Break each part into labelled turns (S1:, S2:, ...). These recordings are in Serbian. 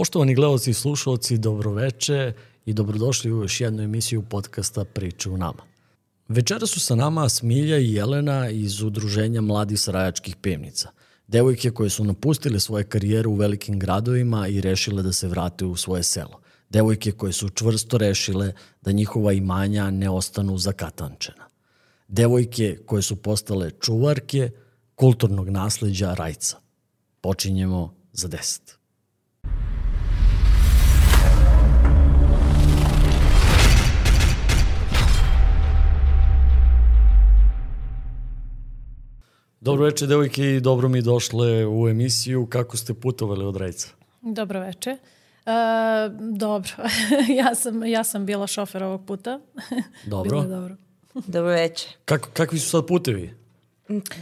S1: Poštovani gledalci i slušalci, dobroveče i dobrodošli u još jednu emisiju podcasta Priče u nama. Večera su sa nama Smilja i Jelena iz Udruženja mladih sarajačkih pevnica. Devojke koje su napustile svoje karijere u velikim gradovima i rešile da se vrate u svoje selo. Devojke koje su čvrsto rešile da njihova imanja ne ostanu zakatančena. Devojke koje su postale čuvarke kulturnog nasleđa Rajca. Počinjemo za deset. Dobro večer, devojke, i dobro mi došle u emisiju. Kako ste putovali od Rajca?
S2: Dobro večer. Uh, dobro. ja, sam, ja sam bila šofer ovog puta.
S1: Dobro.
S2: Bilo dobro.
S3: Dobro večer.
S1: Kako, kakvi su sad putevi?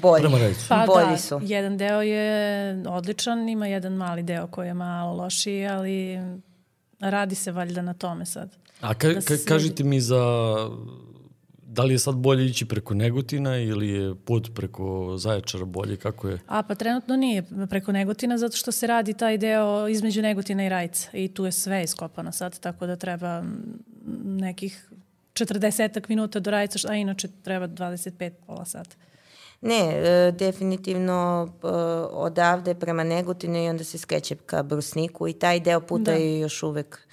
S3: Bolji.
S1: Prema Rajcu.
S2: Pa
S3: Bolji
S2: da,
S3: su.
S2: jedan deo je odličan, ima jedan mali deo koji je malo lošiji, ali radi se valjda na tome sad.
S1: A ka,
S2: Da
S1: ka, kažite mi za... Da li je sad bolje ići preko Negotina ili je put preko Zaječara bolje? Kako je?
S2: A pa trenutno nije preko Negotina zato što se radi taj deo između Negotina i Rajca i tu je sve iskopano sad, tako da treba nekih 40 minuta do Rajca, a inače treba 25 pola sata.
S3: Ne, e, definitivno e, odavde prema Negotinu i onda se skreće ka Brusniku i taj deo puta
S2: Da.
S3: je još uvek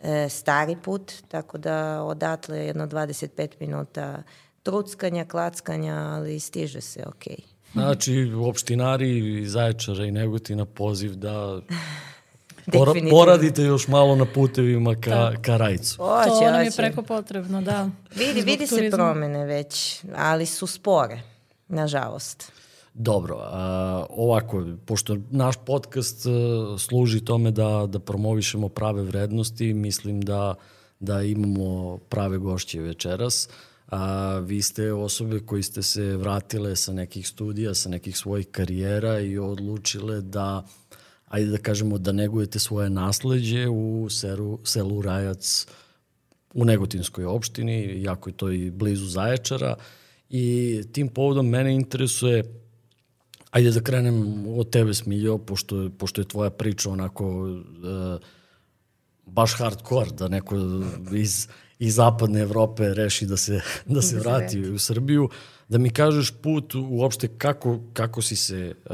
S3: e, stari put, tako da odatle je jedno 25 minuta truckanja, klackanja, ali stiže se okej.
S1: Znači, opštinari iz Zaječara i Negotina poziv da pora, poradite još malo na putevima ka,
S2: Tako.
S1: ka Rajcu.
S3: Hoće,
S2: to nam je preko potrebno, da.
S3: Vidi, vidi se promene već, ali su spore, nažalost.
S1: Dobro, a, ovako, pošto naš podcast a, služi tome da, da promovišemo prave vrednosti, mislim da, da imamo prave gošće večeras. A, vi ste osobe koji ste se vratile sa nekih studija, sa nekih svojih karijera i odlučile da, ajde da kažemo, da negujete svoje nasleđe u seru, selu Rajac u Negotinskoj opštini, iako je to i blizu Zaječara. I tim povodom mene interesuje Ajde da krenem od tebe, Smiljo, pošto, je- pošto je tvoja priča onako e, baš hardcore, da neko iz, iz zapadne Evrope reši da se, da se vrati u Srbiju. Da mi kažeš put uopšte kako, kako si se uh,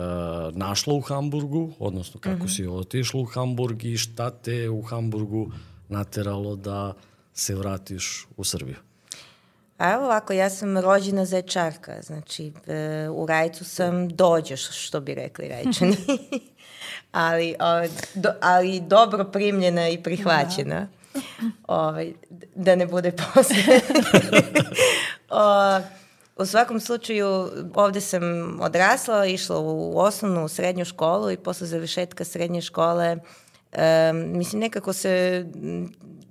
S1: našla u Hamburgu, odnosno kako si otišla u Hamburg i šta te u Hamburgu nateralo da se vratiš u Srbiju.
S3: A evo ovako, ja sam rođena zaječarka, znači e, u Rajcu sam dođeš, što bi rekli rajčani. ali, o, do, ali dobro primljena i prihvaćena. Ovaj, d- da ne bude posle. o, u svakom slučaju, ovde sam odrasla, išla u osnovnu, u srednju školu i posle završetka srednje škole Um, mislim, nekako se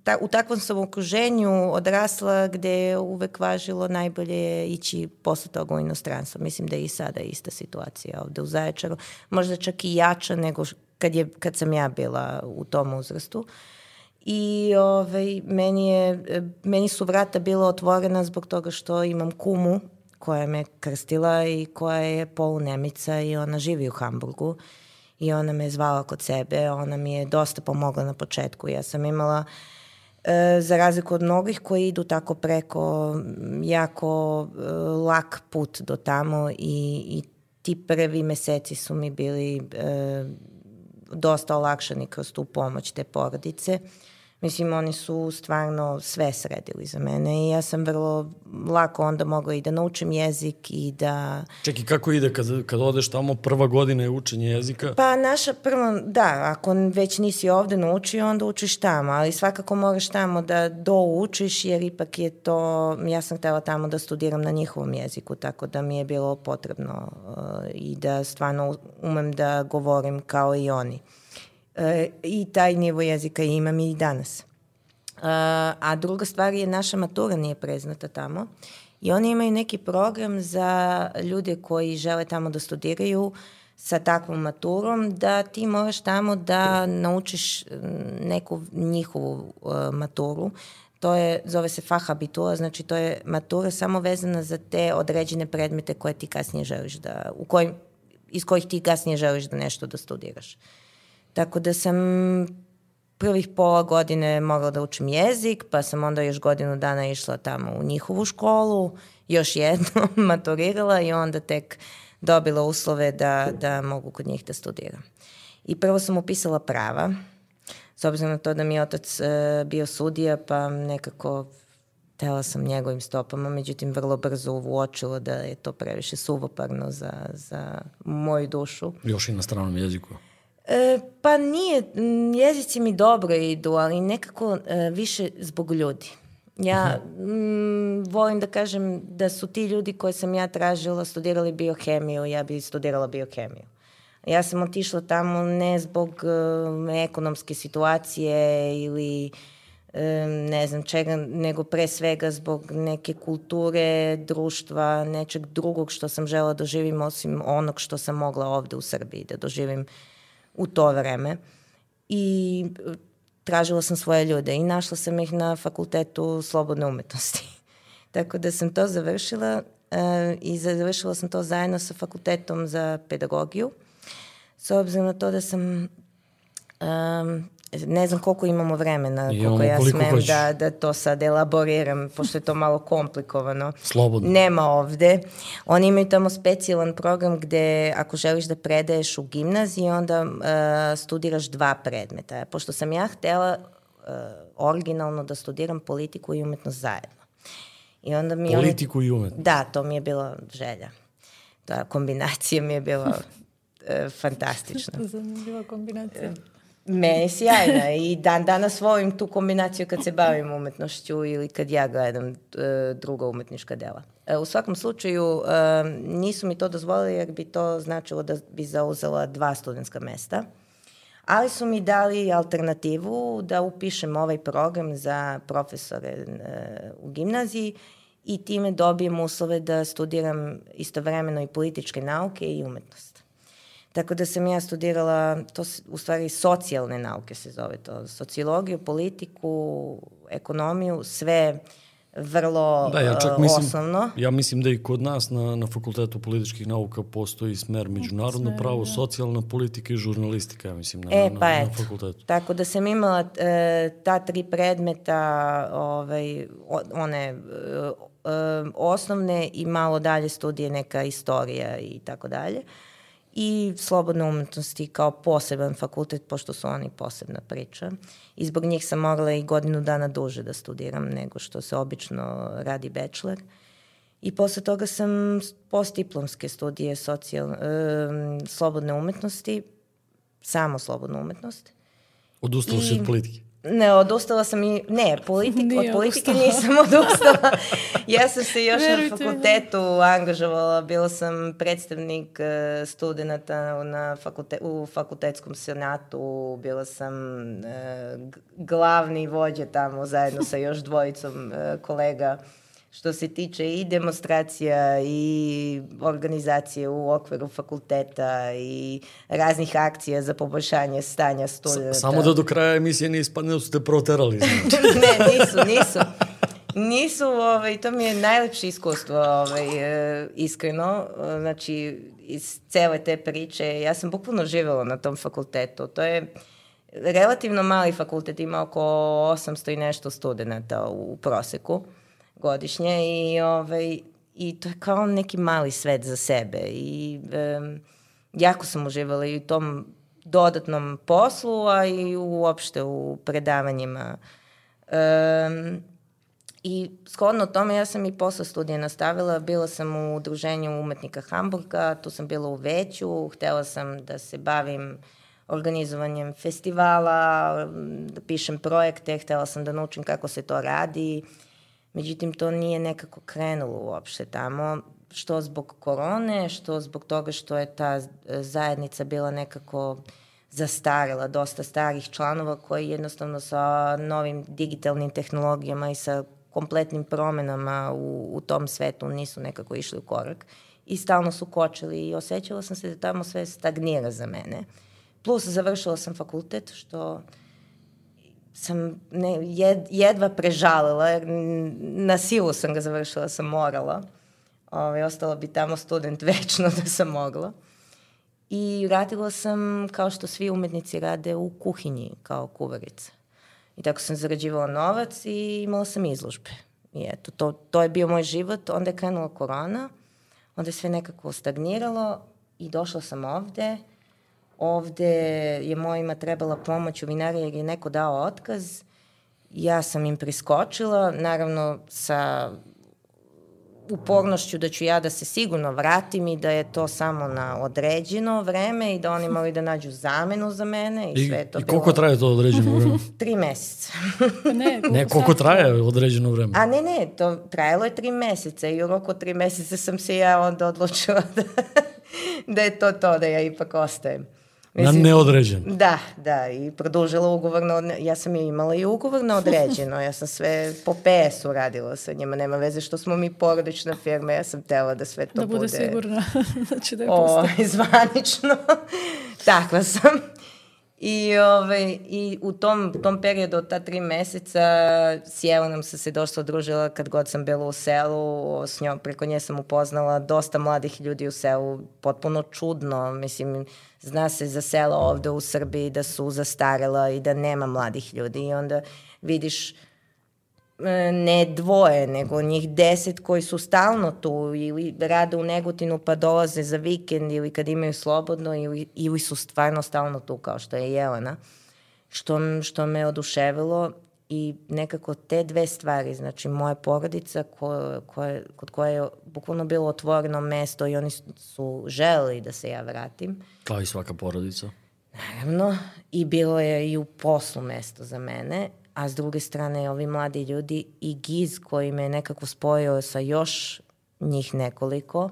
S3: ta, u takvom sam okruženju odrasla gde je uvek važilo najbolje ići posle toga u inostranstvo. Mislim da je i sada ista situacija ovde u Zaječaru. Možda čak i jača nego kad, je, kad sam ja bila u tom uzrastu. I ovaj, meni, je, e, meni su vrata bila otvorena zbog toga što imam kumu koja me krstila i koja je polunemica i ona živi u Hamburgu i ona me zvala kod sebe, ona mi je dosta pomogla na početku. Ja sam imala e, za razliku od mnogih koji idu tako preko jako e, lak put do tamo i, i ti prvi meseci su mi bili e, dosta olakšani kroz tu pomoć te porodice. Mislim, oni su stvarno sve sredili za mene i ja sam vrlo lako onda mogla i da naučim jezik i da...
S1: Čekaj, kako ide kad, kad odeš tamo, prva godina je učenje jezika?
S3: Pa naša prvo, da, ako već nisi ovde naučio, onda učiš tamo, ali svakako moraš tamo da doučiš, jer ipak je to, ja sam htela tamo da studiram na njihovom jeziku, tako da mi je bilo potrebno uh, i da stvarno umem da govorim kao i oni. E, I taj nivo jezika imam i danas. E, a druga stvar je naša matura nije preznata tamo i oni imaju neki program za ljude koji žele tamo da studiraju sa takvom maturom, da ti moraš tamo da naučiš mm, neku njihovu uh, maturu. To je, zove se fahabitura, znači to je matura samo vezana za te određene predmete koje ti kasnije želiš da, u kojim, iz kojih ti kasnije želiš da nešto da studiraš. Tako da sam prvih pola godine mogla da učim jezik, pa sam onda još godinu dana išla tamo u njihovu školu, još jednom maturirala i onda tek dobila uslove da, da mogu kod njih da studiram. I prvo sam upisala prava, s obzirom na to da mi je otac e, bio sudija, pa nekako tela sam njegovim stopama, međutim vrlo brzo uočila da je to previše suvoparno za, za moju dušu.
S1: Još i na stranom jeziku.
S3: E, pa nije, jezici mi dobro idu, ali nekako e, više zbog ljudi. Ja m, volim da kažem da su ti ljudi koje sam ja tražila studirali biohemiju, ja bi studirala biohemiju. Ja sam otišla tamo ne zbog uh, ekonomske situacije ili uh, ne znam čega, nego pre svega zbog neke kulture, društva, nečeg drugog što sam žela da doživim osim onog što sam mogla ovde u Srbiji da doživim u to vreme. I tražila sam svoje ljude i našla sam ih na fakultetu slobodne umetnosti. Tako da sam to završila uh, i završila sam to zajedno sa fakultetom za pedagogiju. S obzirom na to da sam um, ne znam koliko imamo vremena, I koliko ja smem hoćeš. da, da to sad elaboriram, pošto je to malo komplikovano.
S1: Slobodno.
S3: Nema ovde. Oni imaju tamo specijalan program gde ako želiš da predaješ u gimnaziji, onda uh, studiraš dva predmeta. Pošto sam ja htela uh, originalno da studiram politiku i umetnost zajedno.
S1: I onda mi politiku oni... i umetnost?
S3: Da, to mi je bila želja. Ta kombinacija mi je bila uh, fantastična.
S2: Zanimljiva kombinacija.
S3: Meni sjajna i dan danas volim tu kombinaciju kad se bavim umetnošću ili kad ja gledam e, druga umetnička dela. E, u svakom slučaju e, nisu mi to dozvolili jer bi to značilo da bi zauzela dva studentska mesta. Ali su mi dali alternativu da upišem ovaj program za profesore e, u gimnaziji i time dobijem uslove da studiram istovremeno i političke nauke i umetnost. Tako da sam ja studirala, to u stvari socijalne nauke se zove to, sociologiju, politiku, ekonomiju, sve vrlo da, ja čak mislim, osnovno.
S1: Ja mislim da i kod nas na, na Fakultetu političkih nauka postoji smer međunarodno smer, pravo, da. socijalna politika i žurnalistika, ja mislim, na,
S3: e,
S1: na,
S3: pa
S1: na,
S3: et,
S1: na fakultetu.
S3: Tako da sam imala e, ta tri predmeta, ovaj, one e, e, osnovne i malo dalje studije, neka istorija i tako dalje i slobodne umetnosti kao poseban fakultet, pošto su oni posebna priča. I zbog njih sam mogla i godinu dana duže da studiram nego što se obično radi bachelor. I posle toga sam postdiplomske studije socijal, e, slobodne umetnosti, samo slobodnu umetnost.
S1: Odustala si od politike?
S3: Ne, odustala sam i, ne, politik, od politike odustala. nisam odustala. ja sam se još Verujte na fakultetu angažovala, bila sam predstavnik uh, studenta na fakulte, u fakultetskom senatu, bila sam uh, glavni vođa tamo zajedno sa još dvojicom uh, kolega što se tiče i demonstracija i organizacije u okviru fakulteta i raznih akcija za poboljšanje stanja studenta.
S1: Samo da do kraja emisije ne ispadne da su te proterali.
S3: Znači. ne, nisu, nisu. Nisu, ovaj, to mi je najlepše iskustvo, ovaj, e, iskreno, znači, iz cele te priče, ja sam bukvalno živela na tom fakultetu, to je relativno mali fakultet, ima oko 800 i nešto studenta u proseku godišnje i, ovaj, i to je kao neki mali svet za sebe i um, jako sam uživala i u tom dodatnom poslu, a i uopšte u predavanjima. Um, I shodno tome ja sam i posle studija nastavila, bila sam u udruženju umetnika Hamburga, tu sam bila u veću, htela sam da se bavim organizovanjem festivala, da pišem projekte, htela sam da naučim kako se to radi. Uh, Međutim, to nije nekako krenulo uopšte tamo, što zbog korone, što zbog toga što je ta zajednica bila nekako zastarela, dosta starih članova koji jednostavno sa novim digitalnim tehnologijama i sa kompletnim promenama u, u tom svetu nisu nekako išli u korak i stalno su kočili i osjećala sam se da tamo sve stagnira za mene. Plus završila sam fakultet, što sam ne, jed, jedva prežalila, jer na silu sam ga završila, sam morala. Ove, ovaj, ostala bi tamo student večno da sam mogla. I radila sam, kao što svi umetnici rade, u kuhinji kao kuvarica. I tako sam zarađivala novac i imala sam izložbe. I eto, to, to je bio moj život. Onda je krenula korona, onda je sve nekako stagniralo i došla sam ovde. Ovde je mojima trebala pomoć u vinariji jer je neko dao otkaz. Ja sam im priskočila, naravno sa upornošću da ću ja da se sigurno vratim i da je to samo na određeno vreme i da oni moraju da nađu zamenu za mene i, I sve to
S1: I koliko bilo... traje to određeno vreme?
S3: tri meseca.
S2: ne,
S1: ne, koliko traje određeno vreme?
S3: A ne, ne, to trajalo je tri meseca i u roku tri meseca sam se ja onda odlučila da, da je to to, da ja ipak ostajem.
S1: Mislim, na neodređeno.
S3: Da, da, i produžila ugovor na, ja sam je imala i ugovor na određeno, ja sam sve po PS-u radila sa njima, nema veze što smo mi porodična firma, ja sam tela da sve to
S2: da
S3: bude...
S2: Da bude sigurna da će da je
S3: o, zvanično. Takva sam. I, ove, ovaj, I u tom, tom periodu od ta tri meseca s Jelenom sam se dosta odružila kad god sam bila u selu, s njom, preko nje sam upoznala dosta mladih ljudi u selu, potpuno čudno, mislim, zna se za selo ovde u Srbiji da su zastarela i da nema mladih ljudi i onda vidiš E, ne dvoje, nego njih deset koji su stalno tu ili rade u Negutinu pa dolaze za vikend ili kad imaju slobodno ili, ili su stvarno stalno tu kao što je Jelena. Što, što me oduševilo i nekako te dve stvari, znači moja porodica ko, koje, kod koje je bukvalno bilo otvoreno mesto i oni su želeli da se ja vratim.
S1: Kao i svaka porodica.
S3: Naravno, i bilo je i u poslu mesto za mene a s druge strane ovi mladi ljudi i Giz koji me nekako spojio sa još njih nekoliko,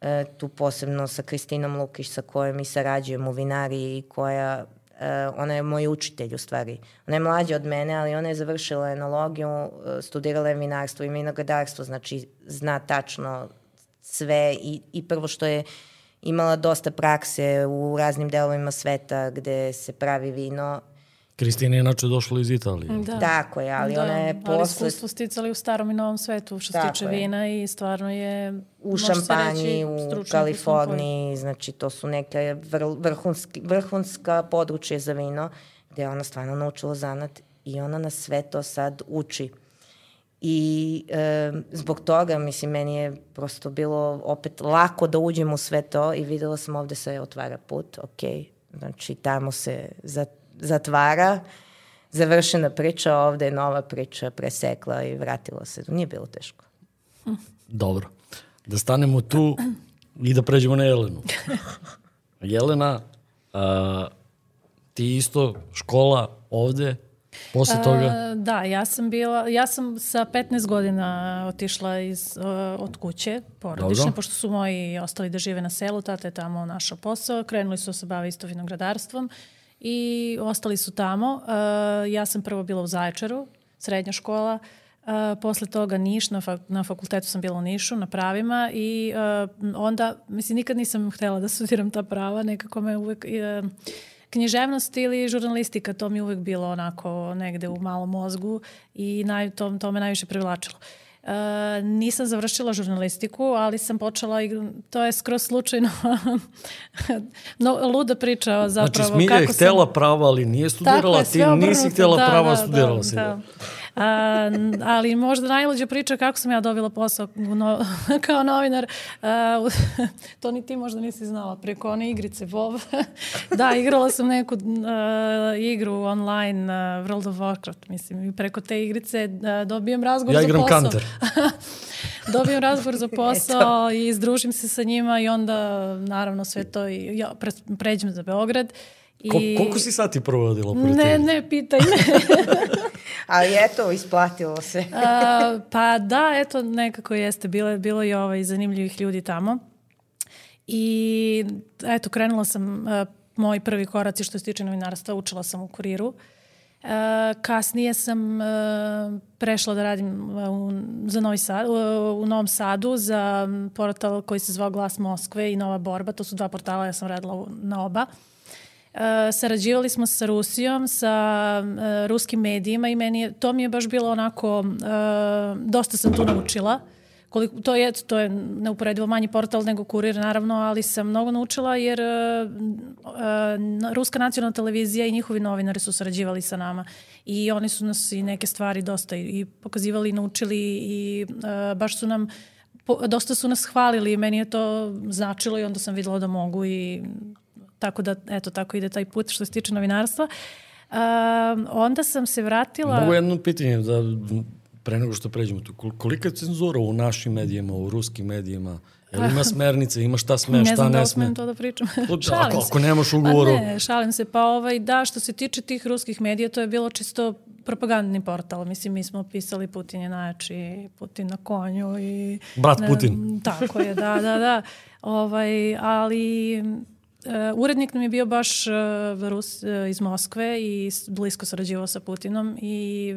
S3: e, tu posebno sa Kristinom Lukić sa kojom mi sarađujem u vinariji i koja ona je moj učitelj u stvari. Ona je mlađa od mene, ali ona je završila enologiju, e, studirala je vinarstvo i vinogradarstvo, znači zna tačno sve i, i prvo što je imala dosta prakse u raznim delovima sveta gde se pravi vino
S1: Kristina je inače došla iz Italije.
S3: Da. Tako je, ali da, ona je posle... Ali
S2: iskustvo sticali u starom i novom svetu što se tiče je. vina i stvarno je...
S3: U Šampanji, u Kaliforniji, znači to su neke vr, vrhunski, vrhunska područje za vino gde ona stvarno naučila zanat i ona nas sve to sad uči. I e, zbog toga, mislim, meni je prosto bilo opet lako da uđem u sve to i videla sam ovde se otvara put, ok, znači tamo se za zatvara, završena priča, ovde je nova priča, presekla i vratila se. Nije bilo teško.
S1: Dobro. Da stanemo tu i da pređemo na Jelenu. Jelena, a, ti isto škola ovde, posle toga?
S2: da, ja sam bila, ja sam sa 15 godina otišla iz, uh, od kuće porodične, Dobro. pošto su moji ostali da žive na selu, tata je tamo našao posao, krenuli su da se bave isto vinogradarstvom i ostali su tamo. Uh, ja sam prvo bila u Zaječaru, srednja škola, Uh, posle toga Niš, na, fak na fakultetu sam bila u Nišu, na pravima i uh, onda, mislim, nikad nisam htela da studiram ta prava, nekako me uvek... Uh, književnost ili žurnalistika, to mi uvek bilo onako negde u malom mozgu i naj, to, to me najviše privlačilo. Uh, Uh, nisam završila žurnalistiku, ali sam počela, i to je skroz slučajno, no, luda priča zapravo.
S1: Znači, Smilja je htela sam... prava, ali nije studirala, ti nisi htela da, prava, da, studirala da, si. Da.
S2: A, ali možda najluđa priča kako sam ja dobila posao no, kao novinar. A, to ni ti možda nisi znala preko one igrice WoW. da, igrala sam neku a, igru online uh, World of Warcraft, mislim. I preko te igrice a, dobijem razgovor
S1: ja
S2: za posao.
S1: Ja igram Counter.
S2: dobijem razgovor za posao i združim se sa njima i onda naravno sve to i ja pre, pređem za Beograd. I... Ko,
S1: koliko si sati provodila
S2: Ne, ne, pitaj me.
S3: Ali eto, isplatilo se.
S2: A, pa da, eto, nekako jeste. Bilo, bilo i ovaj zanimljivih ljudi tamo. I eto, krenula sam, a, moji prvi koraci što se tiče novinarstva, učila sam u kuriru. Uh, kasnije sam uh, prešla da radim u, za Novi Sad, u, u Novom Sadu za portal koji se zvao Glas Moskve i Nova Borba. To su dva portala, ja sam radila na oba. Uh, Uh, sarađivali smo sa Rusijom, sa uh, ruskim medijima i meni je, to mi je baš bilo onako, uh, dosta sam tu naučila. Koliko, to je to je neuporedivo manji portal nego Kurir naravno, ali sam mnogo naučila jer uh, uh, ruska nacionalna televizija i njihovi novinari su sarađivali sa nama i oni su nas i neke stvari dosta i, i pokazivali, naučili i uh, baš su nam po, dosta su nas hvalili i meni je to značilo i onda sam videla da mogu i tako da eto tako ide taj put što se tiče novinarstva. Uh, onda sam se vratila...
S1: Mogu jedno pitanje da pre nego što pređemo tu, kolika je cenzura u našim medijima, u ruskim medijima? Jel ima smernice, ima šta sme, šta ne sme?
S2: Ne znam
S1: da
S2: smem to da pričam.
S1: šalim ako, ako nemaš ugovoru.
S2: Pa ne, šalim se. Pa ovaj, da, što se tiče tih ruskih medija, to je bilo čisto propagandni portal. Mislim, mi smo pisali Putin je najjači, Putin na konju i...
S1: Brat ne, Putin.
S2: Tako je, da, da, da. Ovaj, ali urednik nam je bio baš uh, Rus uh, iz Moskve i blisko sarađivao sa Putinom i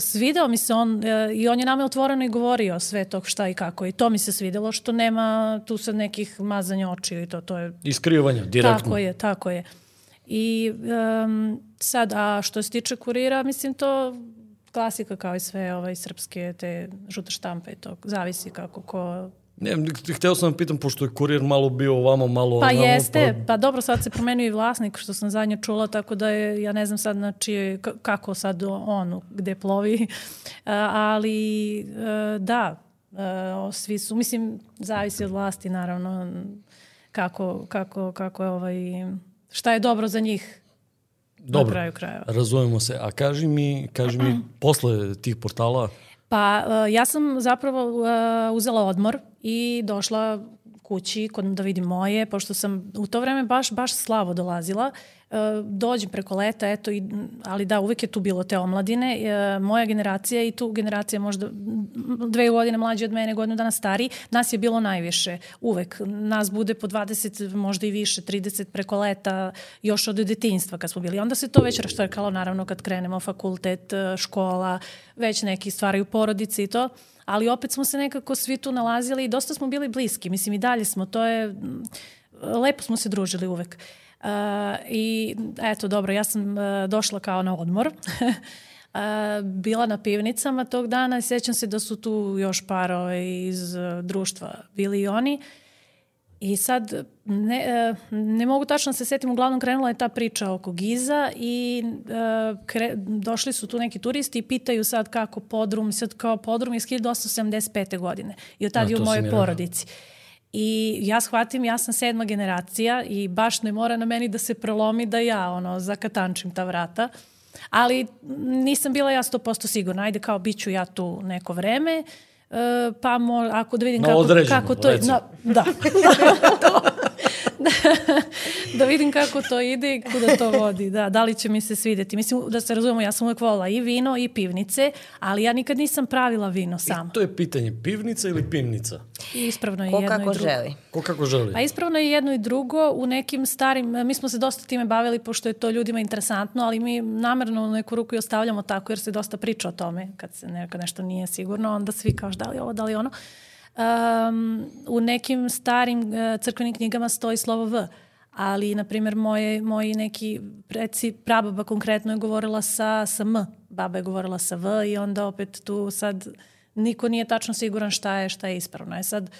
S2: svideo mi se on i on je nama otvoreno i govorio sve to šta i kako i to mi se svidelo što nema tu sad nekih mazanja očiju i to, to je...
S1: Iskrivanja, direktno.
S2: Tako je, tako je. I um, sad, a što se tiče kurira, mislim to klasika kao i sve ovaj, srpske te žute štampe i to zavisi kako ko
S1: Ne, hteo sam da pitam, pošto je kurir malo bio ovamo, malo
S2: Pa
S1: onamo,
S2: jeste, pa... pa dobro, sad se promenio i vlasnik, što sam zadnje čula, tako da je, ja ne znam sad na čije, kako sad on, gde plovi, ali e, da, e, svi su, mislim, zavisi od vlasti, naravno, kako, kako, kako je ovaj, šta je dobro za njih dobro, na kraju krajeva.
S1: razumemo se. A kaži mi, kaži mi, posle tih portala,
S2: Pa uh, ja sam zapravo uh, uzela odmor i došla kući kod, da vidim moje, pošto sam u to vreme baš, baš slavo dolazila. E, dođem preko leta, eto, i, ali da, uvek je tu bilo te omladine. E, moja generacija i tu generacija možda dve godine mlađe od mene, godinu dana stari, nas je bilo najviše, uvek. Nas bude po 20, možda i više, 30 preko leta, još od detinjstva kad smo bili. Onda se to već raštrkalo, naravno, kad krenemo fakultet, e, škola, već neki stvari u porodici i to ali opet smo se nekako svi tu nalazili i dosta smo bili bliski. Mislim, i dalje smo, to je, lepo smo se družili uvek. Uh, I eto, dobro, ja sam uh, došla kao na odmor. Uh, bila na pivnicama tog dana i sećam se da su tu još par ovaj, iz uh, društva bili i oni. Uh, I sad, ne, e, ne mogu tačno da se setim, uglavnom krenula je ta priča oko Giza i uh, kre, došli su tu neki turisti i pitaju sad kako podrum, sad kao podrum iz 1875. godine i od tada je u mojoj porodici. I ja shvatim, ja sam sedma generacija i baš ne mora na meni da se prolomi da ja ono, zakatančim ta vrata. Ali nisam bila ja 100% sigurna. Ajde kao bit ću ja tu neko vreme. Uh, E, pa mo, ako da vidim kako, kako to... Na, da. da vidim kako to ide i kuda to vodi. Da, da li će mi se svideti. Mislim, da se razumemo, ja sam uvek volila i vino i pivnice, ali ja nikad nisam pravila vino sama.
S1: I to je pitanje, pivnica ili pivnica?
S2: I ispravno je
S3: Ko
S2: jedno
S3: kako
S2: i drugo.
S3: želi.
S1: Ko kako želi.
S2: A ispravno je jedno i drugo. U nekim starim, mi smo se dosta time bavili pošto je to ljudima interesantno, ali mi namerno u neku ruku i ostavljamo tako jer se dosta priča o tome. Kad se neka nešto nije sigurno, onda svi kao da li ovo, da li ono. Um, u nekim starim uh, crkvenim knjigama stoji slovo V ali, na primjer, moje, moji neki preci, prababa konkretno je govorila sa, sa M, baba je govorila sa V i onda opet tu sad niko nije tačno siguran šta je, šta je ispravno. E sad,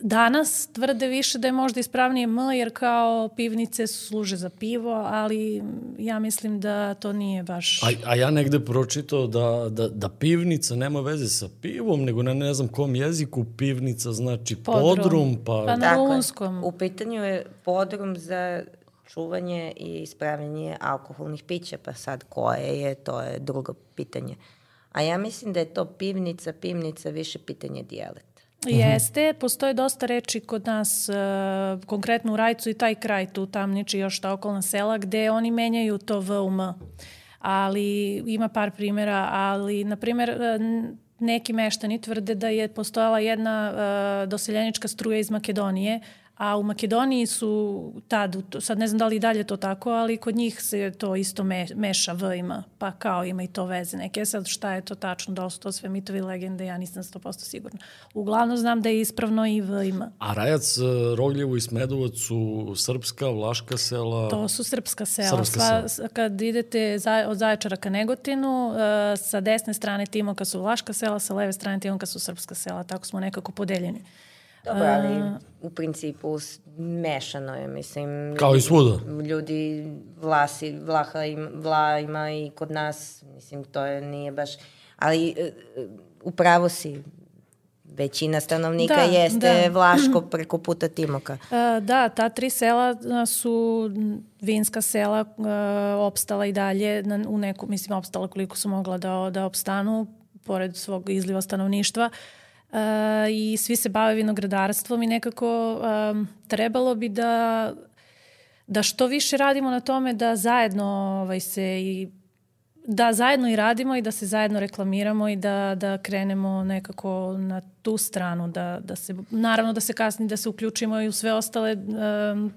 S2: Danas tvrde više da je možda ispravnije M jer kao pivnice služe za pivo, ali ja mislim da to nije baš...
S1: A, a ja negde pročitao da, da, da pivnica nema veze sa pivom, nego na ne znam kom jeziku pivnica znači podrum, podrum pa...
S2: Pa na runskom.
S3: U pitanju je podrum za čuvanje i ispravljanje alkoholnih pića, pa sad koje je, to je drugo pitanje. A ja mislim da je to pivnica, pivnica više pitanje dijalekta.
S2: Mhm. Jeste, postoje dosta reči kod nas, uh, konkretno u Rajcu i taj kraj tu, tamniči još ta okolna sela, gde oni menjaju to V u M. Ali ima par primjera, ali, na primjer, e, neki meštani tvrde da je postojala jedna uh, doseljenička struja iz Makedonije, A u Makedoniji su tad, sad ne znam da li dalje to tako, ali kod njih se to isto me, meša V ima, pa kao ima i to veze neke. Sad šta je to tačno, da su to sve mitovi legende, ja nisam 100% sigurna. Uglavnom znam da je ispravno i V ima.
S1: A Rajac, Rogljevo i Smedovac su srpska, vlaška sela?
S2: To su srpska sela. Srpska sela. kad idete za, od Zaječara ka Negotinu, uh, sa desne strane Timoka su vlaška sela, sa leve strane Timoka su srpska sela. Tako smo nekako podeljeni.
S3: Dobro, ali u principu mešano je, mislim.
S1: Kao i svuda.
S3: Ljudi, vlasi, vlaha im, vla ima i kod nas, mislim, to je, nije baš, ali e, upravo si, većina stanovnika da, jeste da. Vlaško preko puta Timoka.
S2: A, da, ta tri sela su vinska sela a, opstala i dalje na, u neku, mislim, opstala koliko su mogla da, da opstanu pored svog izliva stanovništva. Uh, i svi se bave vinogradarstvom i nekako um, trebalo bi da da što više radimo na tome da zajedno ovaj, se i da zajedno i radimo i da se zajedno reklamiramo i da, da krenemo nekako na tu stranu, da, da se, naravno da se kasni, da se uključimo i u sve ostale um,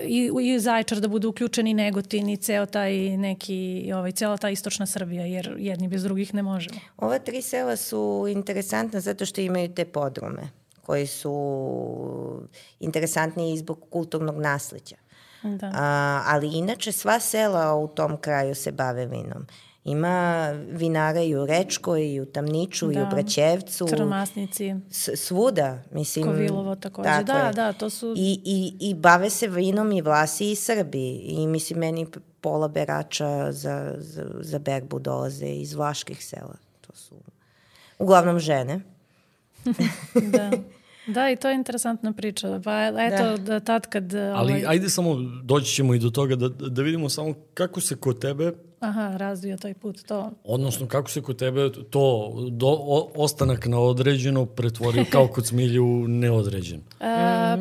S2: i, i Zaječar da budu uključeni Negotin i ceo taj neki, ovaj, cela ta istočna Srbija, jer jedni bez drugih ne možemo.
S3: Ova tri sela su interesantna zato što imaju te podrome koji su interesantni i zbog kulturnog nasleđa. Da. A, ali inače sva sela u tom kraju se bave vinom. Ima vinara i u Rečkoj, i u Tamniču, da. i u da. Braćevcu.
S2: Crnomasnici.
S3: Svuda, mislim.
S2: Kovilovo takođe. Da, je. da, to su...
S3: I, i, I bave se vinom i Vlasi i Srbi. I mislim, meni pola berača za, za, za berbu dolaze iz vlaških sela. To su uglavnom žene.
S2: da. Da, i to je interesantna priča. Pa eto, da. da tad kad...
S1: Ali ovaj... ajde samo, doći ćemo i do toga da, da vidimo samo kako se kod tebe
S2: Aha, razvio taj put, to.
S1: Odnosno, kako se kod tebe to do, o, ostanak na određeno pretvori kao kod smilju neodređen?
S2: Uh.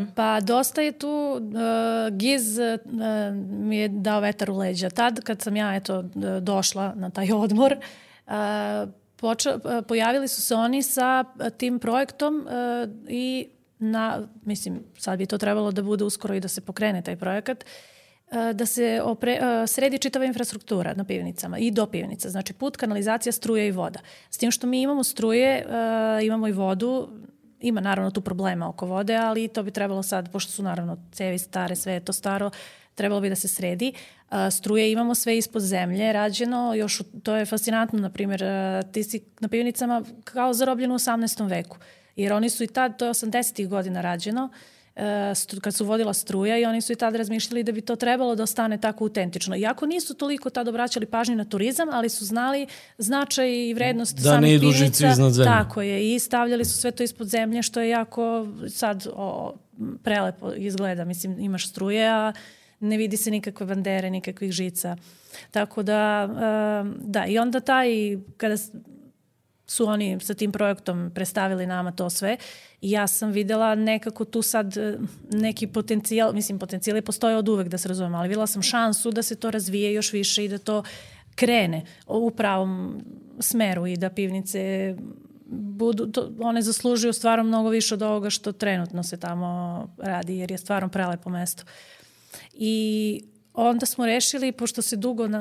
S2: Pa dosta je tu, uh, Giz uh, mi je dao vetar u leđa. Tad kad sam ja eto, došla na taj odmor, uh, poča, pojavili su se oni sa tim projektom uh, i na, mislim, sad bi to trebalo da bude uskoro i da se pokrene taj projekat, uh, da se opre, sredi čitava infrastruktura na pivnicama i do pivnica. Znači put, kanalizacija, struje i voda. S tim što mi imamo struje, imamo i vodu, ima naravno tu problema oko vode, ali to bi trebalo sad, pošto su naravno cevi stare, sve je to staro, trebalo bi da se sredi. Struje imamo sve ispod zemlje, rađeno, još to je fascinantno, na primjer, ti si na pivnicama kao zarobljeno u 18. veku, jer oni su i tad, to je 80. godina rađeno, uh, E, kad su vodila struja i oni su i tad razmišljali da bi to trebalo da ostane tako autentično. Iako nisu toliko tad obraćali pažnju na turizam, ali su znali značaj i vrednost
S1: da samih pivnica. Da iznad zemlje.
S2: Tako je. I stavljali su sve to ispod zemlje, što je jako sad o, prelepo izgleda. Mislim, imaš struje, a ne vidi se nikakve bandere, nikakvih žica. Tako da, e, da, i onda taj, kada su oni sa tim projektom predstavili nama to sve i ja sam videla nekako tu sad e, neki potencijal, mislim potencijali postoje od uvek da se razumem, ali videla sam šansu da se to razvije još više i da to krene u pravom smeru i da pivnice budu, to, one zaslužuju stvarno mnogo više od ovoga što trenutno se tamo radi, jer je stvarno prelepo mesto. I onda smo rešili, pošto se dugo, uh,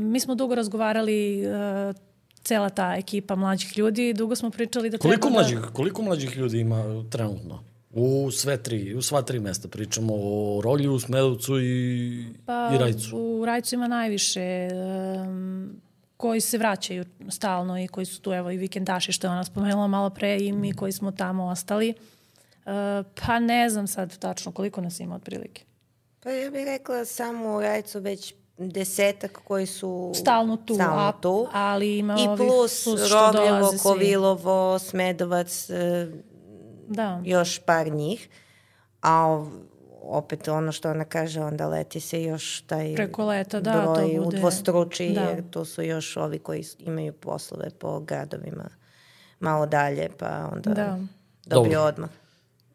S2: mi smo dugo razgovarali uh, cela ta ekipa mlađih ljudi. Dugo smo pričali da
S1: koliko
S2: treba
S1: mlađih, da... Koliko mlađih ljudi ima trenutno? U sve tri, u sva tri mesta pričamo o Rolju, Smedovcu i,
S2: pa,
S1: i Rajcu.
S2: U Rajcu ima najviše um, koji se vraćaju stalno i koji su tu, evo i vikendaši što je ona spomenula malo pre i mi koji smo tamo ostali. Uh, pa ne znam sad tačno koliko nas ima otprilike.
S3: Pa ja bih rekla samo u Rajcu već desetak koji su
S2: stalno tu,
S3: stalno a, tu.
S2: ali ima
S3: I plus, plus Rogljevo, Kovilovo, Smedovac, e, da. još par njih. A opet ono što ona kaže, onda leti se još taj
S2: Preko leta, da,
S3: broj
S2: to bude.
S3: udvostruči, da. jer to su još ovi koji imaju poslove po gradovima malo dalje, pa onda da. dobiju Dobro. odmah.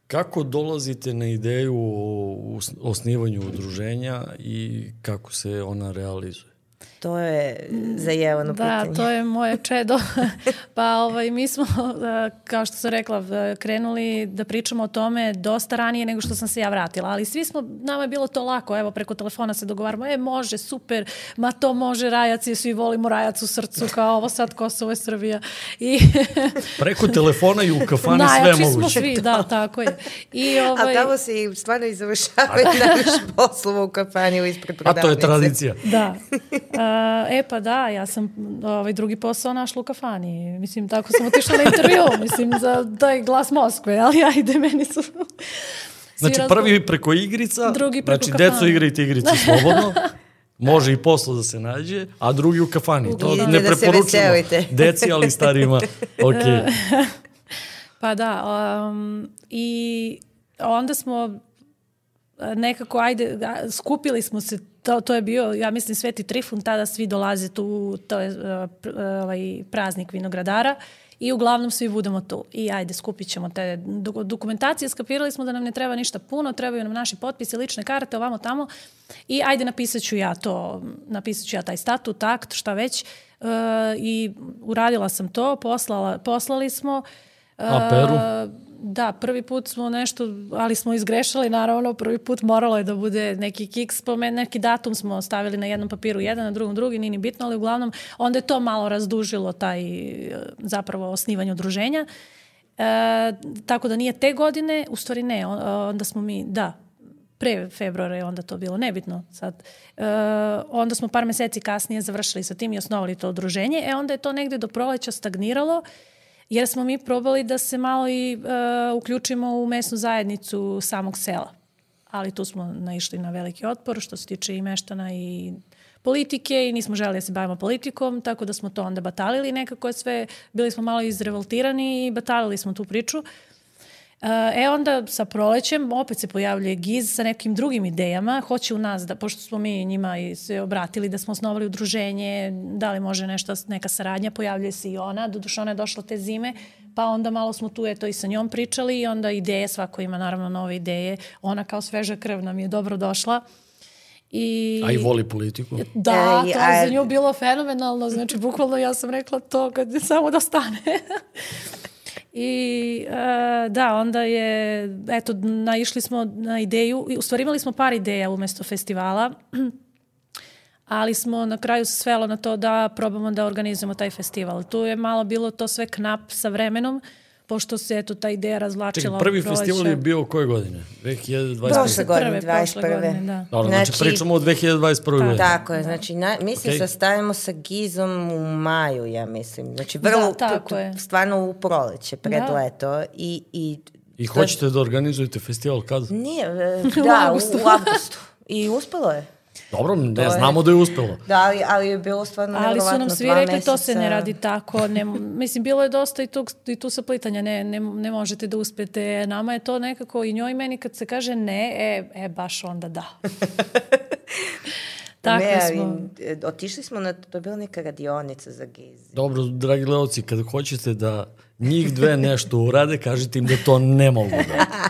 S1: Kako dolazite na ideju o osnivanju udruženja i kako se ona realizuje?
S3: To je zajevano
S2: da,
S3: pitanje.
S2: Da, to je moje čedo. pa ovaj, mi smo, kao što sam rekla, krenuli da pričamo o tome dosta ranije nego što sam se ja vratila. Ali svi smo, nama je bilo to lako, evo preko telefona se dogovaramo, e može, super, ma to može rajac i svi volimo rajac u srcu, kao ovo sad Kosovo je Srbija. I
S1: preko telefona i u kafani sve moguće.
S2: smo svi, da, tako je.
S3: I, ovaj... A tamo se i stvarno i završavaju naš poslova u kafani ispred prodavnice.
S1: A to je tradicija.
S2: Da. e pa da, ja sam ovaj drugi posao našla u kafani. Mislim, tako sam otišla na intervju, mislim, za taj glas Moskve, ali ajde, meni su...
S1: Znači, prvi preko igrica,
S2: drugi preko
S1: znači, kafana. deco igrajte igrice slobodno, može i posle da se nađe, a drugi u kafani. To
S3: Idite
S1: ne
S3: da
S1: preporučujemo deci, ali starima. Ok.
S2: pa da, um, i onda smo nekako, ajde, skupili smo se to, to je bio, ja mislim, Sveti Trifun, tada svi dolaze tu, to je uh, ovaj, praznik vinogradara i uglavnom svi budemo tu. I ajde, skupit ćemo te dokumentacije, skapirali smo da nam ne treba ništa puno, trebaju nam naši potpisi, lične karte, ovamo tamo i ajde napisat ću ja to, napisat ću ja taj statut, akt, šta već uh, i uradila sam to, poslala, poslali smo.
S1: A Peru?
S2: Da, prvi put smo nešto, ali smo izgrešali, naravno, prvi put moralo je da bude neki kiks, spomen, neki datum smo stavili na jednom papiru jedan, na drugom drugi, nije ni bitno, ali uglavnom onda je to malo razdužilo taj zapravo osnivanje udruženja. E, tako da nije te godine, u stvari ne, onda smo mi, da, pre februara je onda to bilo, nebitno sad. E, onda smo par meseci kasnije završili sa tim i osnovali to udruženje, e onda je to negde do proleća stagniralo jer smo mi probali da se malo i uh, uključimo u mesnu zajednicu samog sela. Ali tu smo naišli na veliki otpor što se tiče i meštana i politike i nismo želi da se bavimo politikom, tako da smo to onda batalili nekako sve, bili smo malo izrevoltirani i batalili smo tu priču. Uh, E onda sa prolećem opet se pojavljuje GIZ sa nekim drugim idejama, hoće u nas da, pošto smo mi njima i se obratili da smo osnovali udruženje, da li može nešto, neka saradnja, pojavljuje se i ona, doduše ona je došla te zime, pa onda malo smo tu eto i sa njom pričali i onda ideje, svako ima naravno nove ideje, ona kao sveža krv nam je dobro došla.
S1: I, a i voli politiku.
S2: Da, e, to je za nju bilo fenomenalno, znači bukvalno ja sam rekla to kad samo da stane. I uh, da, onda je, eto, naišli smo na ideju, u stvari imali smo par ideja umesto festivala, ali smo na kraju svelo na to da probamo da organizujemo taj festival. Tu je malo bilo to sve knap sa vremenom, pošto se eto ta ideja razvlačila.
S1: Čekaj, prvi festival je bio koje godine? 2021.
S3: Prošle godine, 21.
S2: Godine, da.
S1: Dobro, znači, znači pričamo o 2021. Pa, godine.
S3: Tako je, znači na, mi se okay. sastavimo sa Gizom u maju, ja mislim. Znači vrlo, da, tako je. stvarno u proleće, pred da. leto i, i
S1: I hoćete da organizujete festival kad?
S3: Nije, e, da, u, avgustu. u avgustu. I uspelo je.
S1: Dobro, ne je, znamo da je uspelo.
S3: Da, ali, ali je bilo stvarno
S2: Ali su nam svi rekli meseca. to se ne radi tako. Ne, mislim, bilo je dosta i tu, i tu saplitanja. Ne, ne, ne možete da uspete. Nama je to nekako i njoj meni kad se kaže ne, e, e baš onda da.
S3: Tako ne, ali, smo. E, otišli smo na, to je bila neka radionica za giz.
S1: Dobro, dragi gledalci, kada hoćete da njih dve nešto urade, kažite im da to ne mogu da.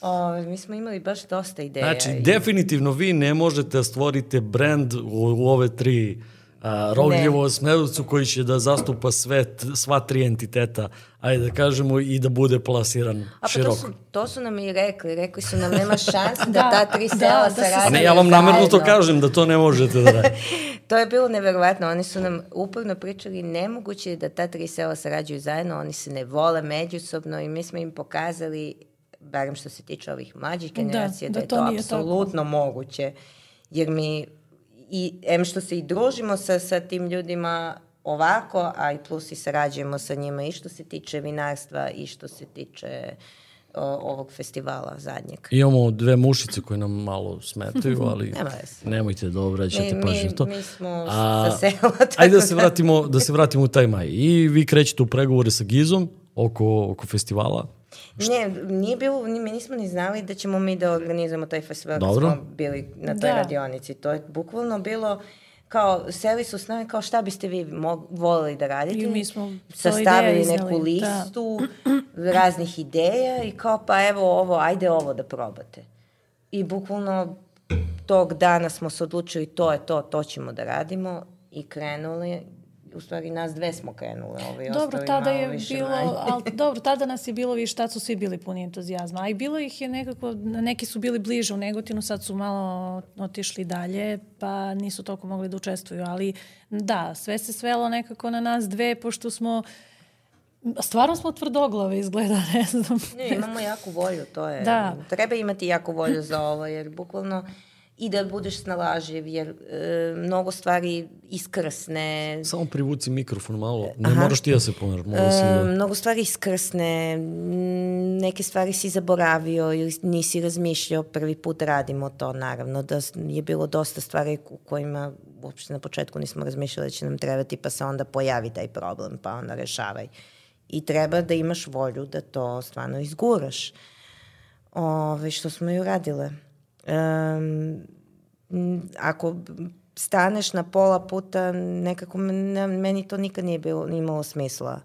S3: O, mi smo imali baš dosta ideja.
S1: Znači, i... definitivno vi ne možete da stvorite brand u, u ove tri a, Rogljevo Smedovcu koji će da zastupa sve, sva tri entiteta, ajde da kažemo, i da bude plasiran A pa široko.
S3: To su, to su nam i rekli. Rekli su nam nema šanse da, da ta tri sela da, da sarađuju.
S1: A ne, ja vam namerno to kažem, da to ne možete da radite.
S3: to je bilo neverovatno. Oni su nam uporno pričali nemoguće da ta tri sela sarađuju zajedno, oni se ne vole međusobno i mi smo im pokazali barem što se tiče ovih mlađih da, generacija, da, da, da je to, to apsolutno tako. moguće. Jer mi, i, em što se i družimo sa, sa tim ljudima ovako, a i plus i sarađujemo sa njima i što se tiče vinarstva i što se tiče o, ovog festivala zadnjeg.
S1: Imamo dve mušice koje nam malo smetaju, ali nemojte da obraćate pažnju to.
S3: Mi smo a, sa sela.
S1: Ajde da se vratimo, da se vratimo u taj maj. I vi krećete u pregovore sa Gizom oko, oko festivala.
S3: Ne, nije bilo, mi nismo ni znali da ćemo mi da organizujemo taj festival Dobro. smo bili na toj da. radionici. To je bukvalno bilo kao, seli su s nami kao šta biste vi mog, volili da radite.
S2: I mi smo
S3: sastavili neku da. listu da. raznih ideja i kao pa evo ovo, ajde ovo da probate. I bukvalno tog dana smo se odlučili to je to, to ćemo da radimo i krenuli u stvari nas dve smo krenule. Ovi
S2: dobro, tada je bilo, ali, dobro, tada nas je bilo više, tad su svi bili puni entuzijazma, a i bilo ih je nekako, neki su bili bliže u Negotinu, sad su malo otišli dalje, pa nisu toliko mogli da učestvuju, ali da, sve se svelo nekako na nas dve, pošto smo Stvarno smo tvrdoglave izgleda, ne znam.
S3: Ne, imamo jaku volju, to je. Da. Treba imati jaku volju za ovo, jer bukvalno i da budeš snalaživ, jer e, mnogo stvari iskrsne.
S1: Samo privuci mikrofon malo, ne Aha. moraš ti da se pomeraš.
S3: Da si... E, mnogo stvari iskrsne, neke stvari si zaboravio ili nisi razmišljao, prvi put radimo to, naravno, da je bilo dosta stvari u kojima uopšte na početku nismo razmišljali da će nam trebati, pa se onda pojavi taj problem, pa onda rešavaj. I treba da imaš volju da to stvarno izguraš. Ove, što smo i uradile um, ako staneš na pola puta, nekako meni to nikad nije bilo, imalo smisla.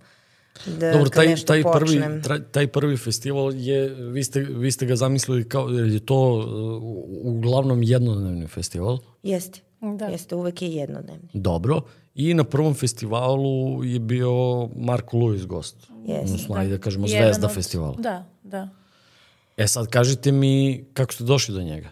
S3: Da,
S1: Dobro, taj, taj, prvi, taj, taj prvi festival je, vi ste, vi ste ga zamislili kao, je to uh, uglavnom jednodnevni festival?
S3: Jeste, da. jeste, uvek je jednodnevni.
S1: Dobro, i na prvom festivalu je bio Marko Luis gost. Jeste. Odnosno, da. ajde da kažemo, zvezda od, festivala.
S2: Da, da.
S1: E sad, kažite mi kako ste došli do njega?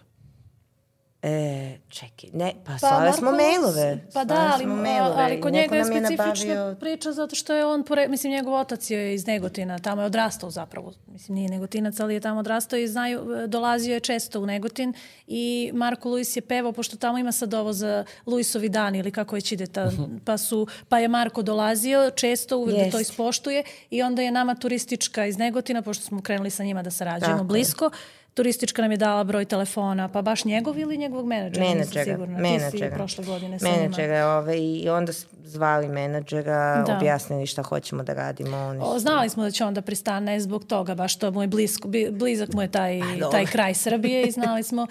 S3: E, čekaj, ne, pa, pa slave smo mailove.
S2: Pa da, ali, mailove. ali kod njega je specifična nabavio... priča zato što je on, pore, mislim, njegov otac je iz Negotina, tamo je odrastao zapravo, mislim, nije Negotinac, ali je tamo odrastao i znaju, dolazio je često u Negotin i Marko Luis je pevao, pošto tamo ima sad ovo za Luisovi dani ili kako već ide, ta, mhm. pa, su, pa je Marko dolazio često, uvek da to ispoštuje i onda je nama turistička iz Negotina, pošto smo krenuli sa njima da sarađujemo Tako blisko, je turistička nam je dala broj telefona, pa baš njegov ili njegovog menadžera?
S3: Menadžera. Sigurno.
S2: Menadžera. Ti si prošle godine sa
S3: menadžera, ove, i onda zvali menadžera, da. objasnili šta hoćemo da radimo. Oni
S2: o, znali smo da će on da pristane zbog toga, baš to mu je blisko, blizak mu je taj, pa, taj kraj Srbije i znali smo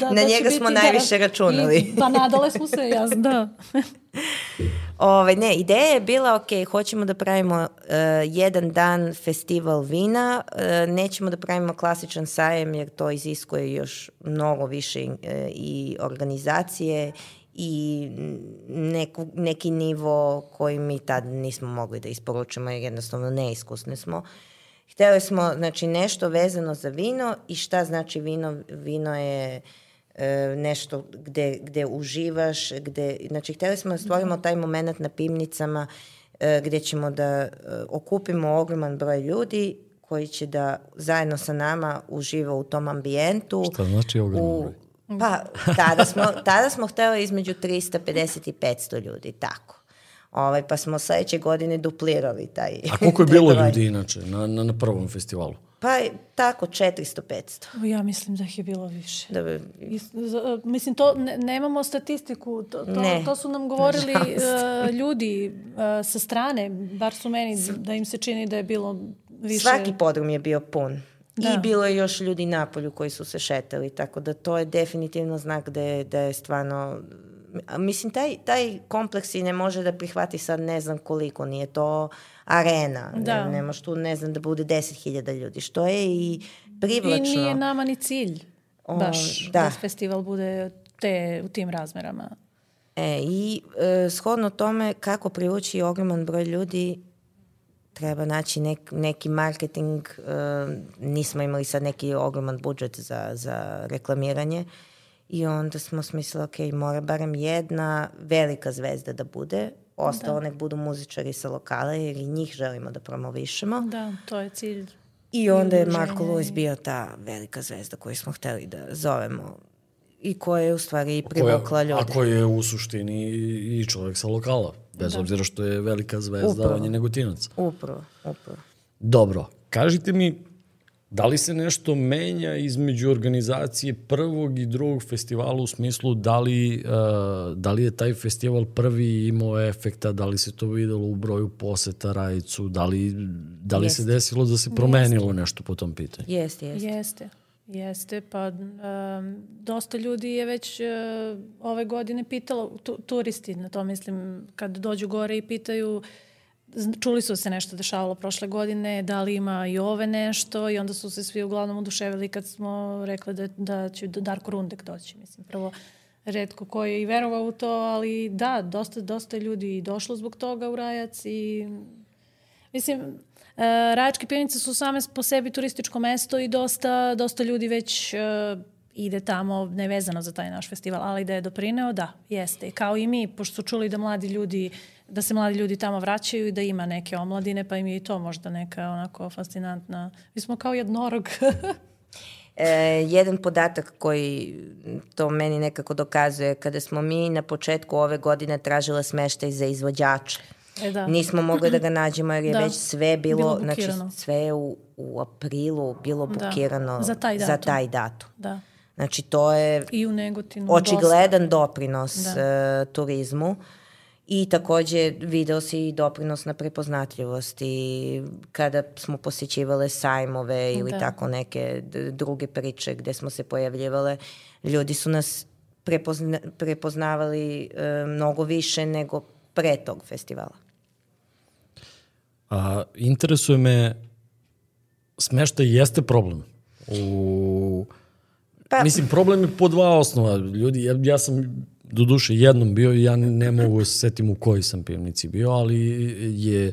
S3: Da, na da njega smo najviše da, računali.
S2: I, pa nadale smo se, jasno, da.
S3: Ove, ne, ideja je bila, ok, hoćemo da pravimo uh, jedan dan festival vina, uh, nećemo da pravimo klasičan sajem jer to iziskuje još mnogo više uh, i organizacije i neku, neki nivo koji mi tad nismo mogli da isporučimo jer jednostavno neiskusni smo. Hteli smo znači, nešto vezano za vino i šta znači vino? Vino je E, nešto gde, gde uživaš, gde, znači hteli smo da stvorimo taj moment na pivnicama e, gde ćemo da e, okupimo ogroman broj ljudi koji će da zajedno sa nama uživa u tom ambijentu.
S1: Šta znači ogroman broj?
S3: Pa, tada smo, tada smo hteli između 350 i 500 ljudi, tako. Ovaj, pa smo sledeće godine duplirali taj...
S1: A koliko je bilo ljudi inače na, na, na prvom festivalu?
S3: Pa tako, 400-500.
S2: Ja mislim da ih je bilo više. Da bi... Mislim, to ne, nemamo statistiku, to, to, ne. to su nam govorili uh, ljudi uh, sa strane, bar su meni, da im se čini da je bilo više...
S3: Svaki podrum je bio pun. Da. I bilo je još ljudi na polju koji su se šetali, tako da to je definitivno znak da je, da je stvarno mislim, taj, taj kompleks i ne može da prihvati sad ne znam koliko, nije to arena, da. ne, ne može tu ne znam da bude 10.000 ljudi, što je i privlačno.
S2: I nije nama ni cilj baš o, da. da festival bude te, u tim razmerama.
S3: E, I e, shodno tome kako privući ogroman broj ljudi treba naći nek, neki marketing, e, nismo imali sad neki ogroman budžet za, za reklamiranje, I onda smo smislili, ok, mora barem jedna velika zvezda da bude, ostalo da. nek budu muzičari sa lokala, jer i njih želimo da promovišemo.
S2: Da, to je cilj.
S3: I onda je Marko Luis bio ta velika zvezda koju smo hteli da zovemo i koja je u stvari i privukla ljude.
S1: A koja je u suštini i čovjek sa lokala, bez da. obzira što je velika zvezda, upravo. on je negotinac.
S3: Upravo, upravo.
S1: Dobro, kažite mi Da li se nešto menja između organizacije prvog i drugog festivala u smislu da li, uh, da li je taj festival prvi imao efekta, da li se to videlo u broju poseta Rajicu, da li, da li se desilo da se promenilo jeste. nešto po tom pitanju?
S3: Jeste, jeste.
S2: Jeste. Jeste, pa um, dosta ljudi je već uh, ove godine pitalo, tu, turisti, na to mislim, kad dođu gore i pitaju uh, čuli su se nešto dešavalo prošle godine, da li ima i ove nešto i onda su se svi uglavnom oduševili kad smo rekli da, da će Darko Rundek doći. Mislim, prvo, redko ko je i verovao u to, ali da, dosta, dosta ljudi došlo zbog toga u Rajac i mislim, e, Rajačke pivnice su same po sebi turističko mesto i dosta, dosta ljudi već e, ide tamo nevezano za taj naš festival, ali da je doprineo, da, jeste. Kao i mi, pošto su čuli da mladi ljudi da se mladi ljudi tamo vraćaju i da ima neke omladine, pa im je i to možda neka onako fascinantna. Mi smo kao jednorog.
S3: e, jedan podatak koji to meni nekako dokazuje, kada smo mi na početku ove godine tražile smeštaj za izvođače, E, da. Nismo mogli da ga nađemo jer je da. već sve bilo, bilo znači sve u, u aprilu bilo bukirano da. za taj datum. Za taj datum. Da. Znači to je
S2: I u Negotinu
S3: očigledan dosta. doprinos da. uh, turizmu. I takođe video si i doprinos na prepoznatljivosti kada smo posjećivale sajmove ili da. tako neke druge priče gde smo se pojavljivale. Ljudi su nas prepozna, prepoznavali e, mnogo više nego pre tog festivala.
S1: A, interesuje me, smeštaj jeste problem. U, pa, mislim, problem je po dva osnova. Ljudi, ja, ja sam do duše jednom bio i ja ne mogu da se setim u kojoj sam pivnici bio, ali je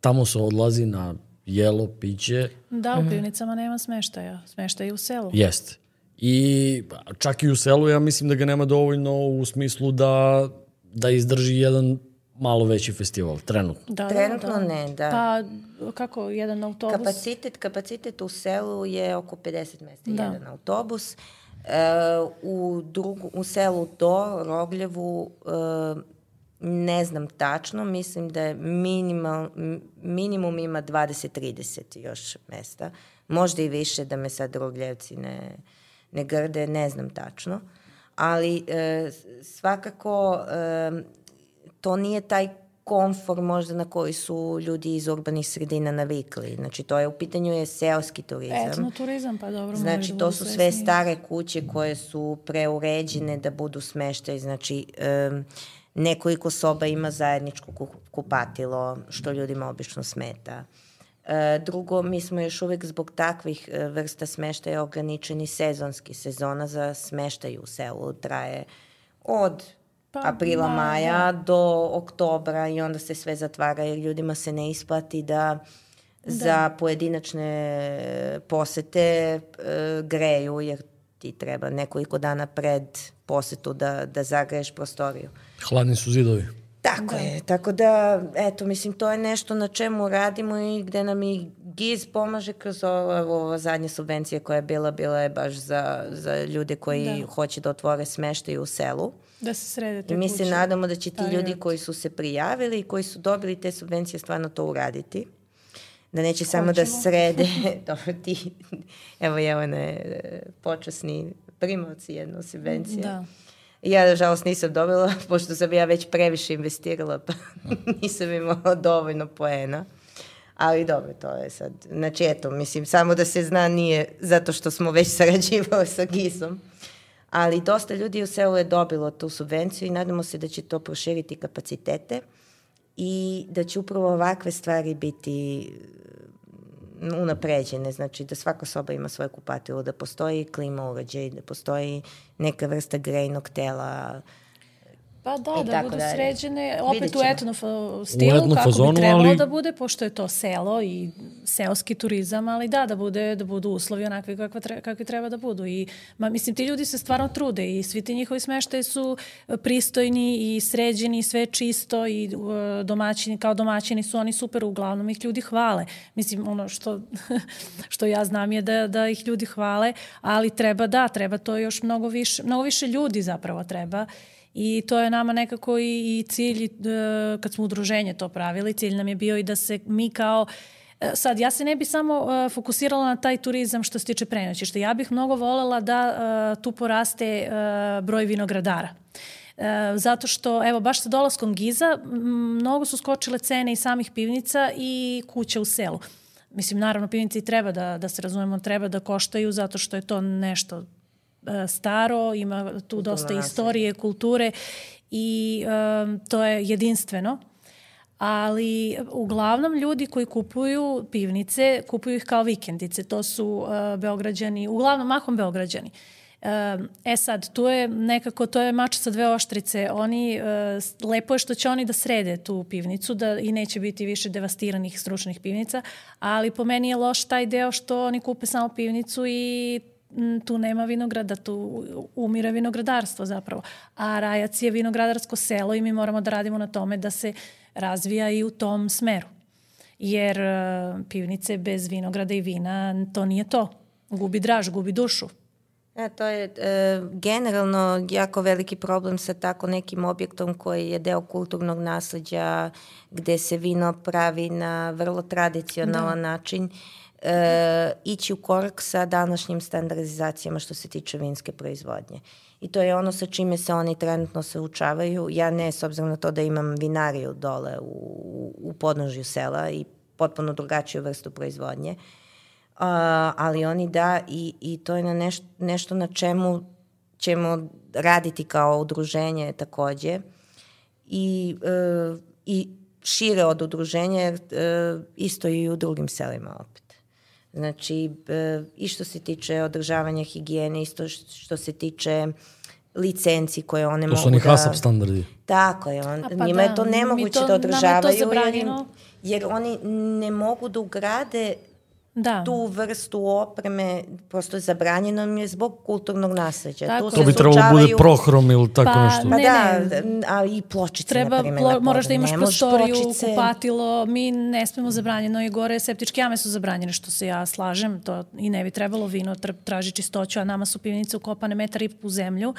S1: tamo se odlazi na jelo, piće.
S2: Da, u pivnicama nema smeštaja. Smeštaj u selu.
S1: Jeste. I čak i u selu ja mislim da ga nema dovoljno u smislu da, da izdrži jedan malo veći festival, trenutno.
S3: Da, trenutno da, da. ne, da.
S2: Pa kako, jedan autobus?
S3: Kapacitet, kapacitet u selu je oko 50 mesta, da. jedan autobus. Uh, u, drugu, u selu do Rogljevu e, ne znam tačno, mislim da je minimal, minimum ima 20-30 još mesta. Možda i više da me sad Rogljevci ne, ne grde, ne znam tačno. Ali e, svakako e, to nije taj komfor možda na koji su ljudi iz urbanih sredina navikli. Znači, to je u pitanju je seoski turizam.
S2: Etno turizam, pa dobro.
S3: Znači,
S2: da
S3: to su sve stare kuće koje su preuređene da budu smeštaj. Znači, um, nekoliko soba ima zajedničko kupatilo, što ljudima obično smeta. E, drugo, mi smo još uvek zbog takvih e, vrsta smeštaja ograničeni sezonski. Sezona za smeštaj u selu traje od Pa, aprila, maja da. do oktobra i onda se sve zatvara jer ljudima se ne isplati da, da. za pojedinačne posete e, greju jer ti treba nekoliko dana pred posetu da, da zagreješ prostoriju.
S1: Hladni su zidovi.
S3: Tako da. je, tako da, eto, mislim, to je nešto na čemu radimo i gde nam i GIZ pomaže kroz ovo, ovo zadnje subvencije koja je bila, bila je baš za, za ljude koji da. hoće da otvore smeštaj u selu.
S2: Da se srede te
S3: I mi kuće. se nadamo da će ti da, ljudi koji su se prijavili i koji su dobili te subvencije stvarno to uraditi. Da neće Hoćemo. samo da srede, dobro ti, evo je one počasni primovci jednu subvenciju. Da. Ja, nažalost, nisam dobila, pošto sam ja već previše investirala, pa nisam imala dovoljno poena. Ali dobro, to je sad. Znači, eto, mislim, samo da se zna nije zato što smo već sarađivali sa GIS-om ali dosta ljudi u selu je dobilo tu subvenciju i nadamo se da će to proširiti kapacitete i da će upravo ovakve stvari biti mm, unapređene, znači da svaka soba ima svoje kupatilo, da postoji klima uređaj, da postoji neka vrsta grejnog tela,
S2: Pa da, da budu dalje. sređene, opet u etno stilu, kako fazonu, bi trebalo ali... da bude, pošto je to selo i seoski turizam, ali da, da, bude, da budu uslovi onakvi kakva tre, kakvi treba da budu. I, ma, mislim, ti ljudi se stvarno trude i svi ti njihovi smeštaje su e, pristojni i sređeni, sve čisto i uh, domaćini, kao domaćini su oni super, uglavnom ih ljudi hvale. Mislim, ono što, što ja znam je da, da ih ljudi hvale, ali treba, da, treba to još mnogo više, mnogo više ljudi zapravo treba I to je nama nekako i, i cilj, e, kad smo udruženje to pravili, cilj nam je bio i da se mi kao e, Sad, ja se ne bi samo uh, fokusirala na taj turizam što se tiče prenoćišta. Ja bih mnogo volela da uh, tu poraste uh, broj vinogradara. Uh, zato što, evo, baš sa dolaskom Giza, mnogo su skočile cene i samih pivnica i kuća u selu. Mislim, naravno, pivnici treba da, da se razumemo, treba da koštaju zato što je to nešto staro, ima tu dosta istorije, kulture i um, to je jedinstveno. ali uglavnom ljudi koji kupuju pivnice, kupuju ih kao vikendice. To su uh, Beograđani, uglavnom mahom Beograđani. E sad, tu je nekako, to je mač sa dve oštrice. Oni, lepo je što će oni da srede tu pivnicu da i neće biti više devastiranih stručnih pivnica, ali po meni je loš taj deo što oni kupe samo pivnicu i tu nema vinograda, tu umire vinogradarstvo zapravo. A Rajac je vinogradarsko selo i mi moramo da radimo na tome da se razvija i u tom smeru. Jer uh, pivnice bez vinograda i vina to nije to. Gubi draž, gubi dušu.
S3: E, to je e, generalno jako veliki problem sa tako nekim objektom koji je deo kulturnog nasledđa gde se vino pravi na vrlo tradicionalan da. način e, ići u korak sa današnjim standardizacijama što se tiče vinske proizvodnje. I to je ono sa čime se oni trenutno se učavaju. Ja ne, s obzirom na to da imam vinariju dole u, u podnožju sela i potpuno drugačiju vrstu proizvodnje. Uh, ali oni da i, i to je na neš, nešto na čemu ćemo raditi kao udruženje takođe i, uh, i šire od udruženja jer uh, isto i u drugim selima opet. Znači, i što se tiče održavanja higijene, isto što se tiče licenci koje one mogu da...
S1: To su oni HASAP standardi.
S3: Tako je, on, pa njima da, je to nemoguće to, da održavaju jer, jer oni ne mogu da ugrade da. tu vrstu opreme, prosto je zabranjeno mi je zbog kulturnog nasleđa.
S1: Tako. Tu to bi trebalo bude prohrom ili tako pa, nešto.
S3: Pa ne, da, ne. a i pločice, Treba, na primjer. Plo,
S2: moraš da imaš prostoriju, pločice. kupatilo, mi ne smemo zabranjeno i gore septičke jame su zabranjene, što se ja slažem, to i ne bi trebalo vino, traži čistoću, a nama su pivnice ukopane metar i u zemlju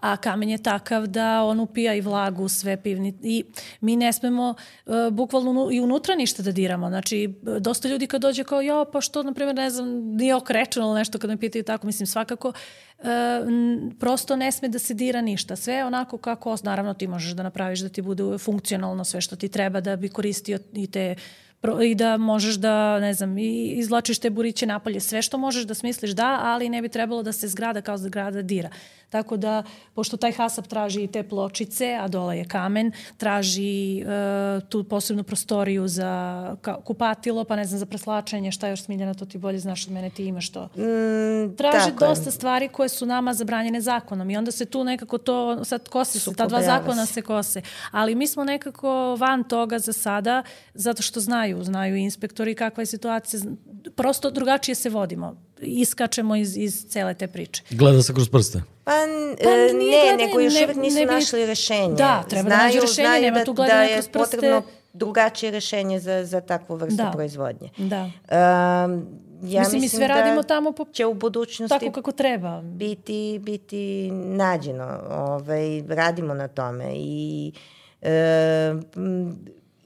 S2: a kamen je takav da on upija i vlagu sve pivni i mi ne smemo uh, bukvalno i unutra ništa da diramo. Znači, dosta ljudi kad dođe kao, jo, pa što, na primjer, ne znam, nije okrečeno ili nešto kad me pitaju tako, mislim, svakako, uh, prosto ne sme da se dira ništa. Sve je onako kako, naravno, ti možeš da napraviš da ti bude funkcionalno sve što ti treba da bi koristio i te i da možeš da, ne znam, izlačiš te buriće napolje, sve što možeš da smisliš da, ali ne bi trebalo da se zgrada kao zgrada dira. Tako da, pošto taj hasap traži te pločice, a dole je kamen, traži uh, tu posebnu prostoriju za kupatilo, pa ne znam, za preslačenje, šta još Smiljana, to ti bolje znaš od mene, ti imaš to. Mm, traži dosta je. stvari koje su nama zabranjene zakonom i onda se tu nekako to, sad kosi su, ta dva zakona se kose. Ali mi smo nekako van toga za sada, zato što znaju, znaju inspektori kakva je situacija, prosto drugačije se vodimo iskačemo iz, iz cele te priče.
S1: Gleda se kroz prste.
S3: Pa, pa e, ne, ne, nego još uvek nisu ne bi... našli rešenje.
S2: Da, treba znaju, da nađu rešenje, znaju nema da, tu gledanja da kroz prste. Da je potrebno
S3: drugačije rešenje za, za takvu vrstu da. proizvodnje.
S2: Da. Um, ja mislim, mi sve da radimo tamo po,
S3: će u budućnosti
S2: tako kako treba.
S3: Biti, biti nađeno. Ovaj, radimo na tome i e,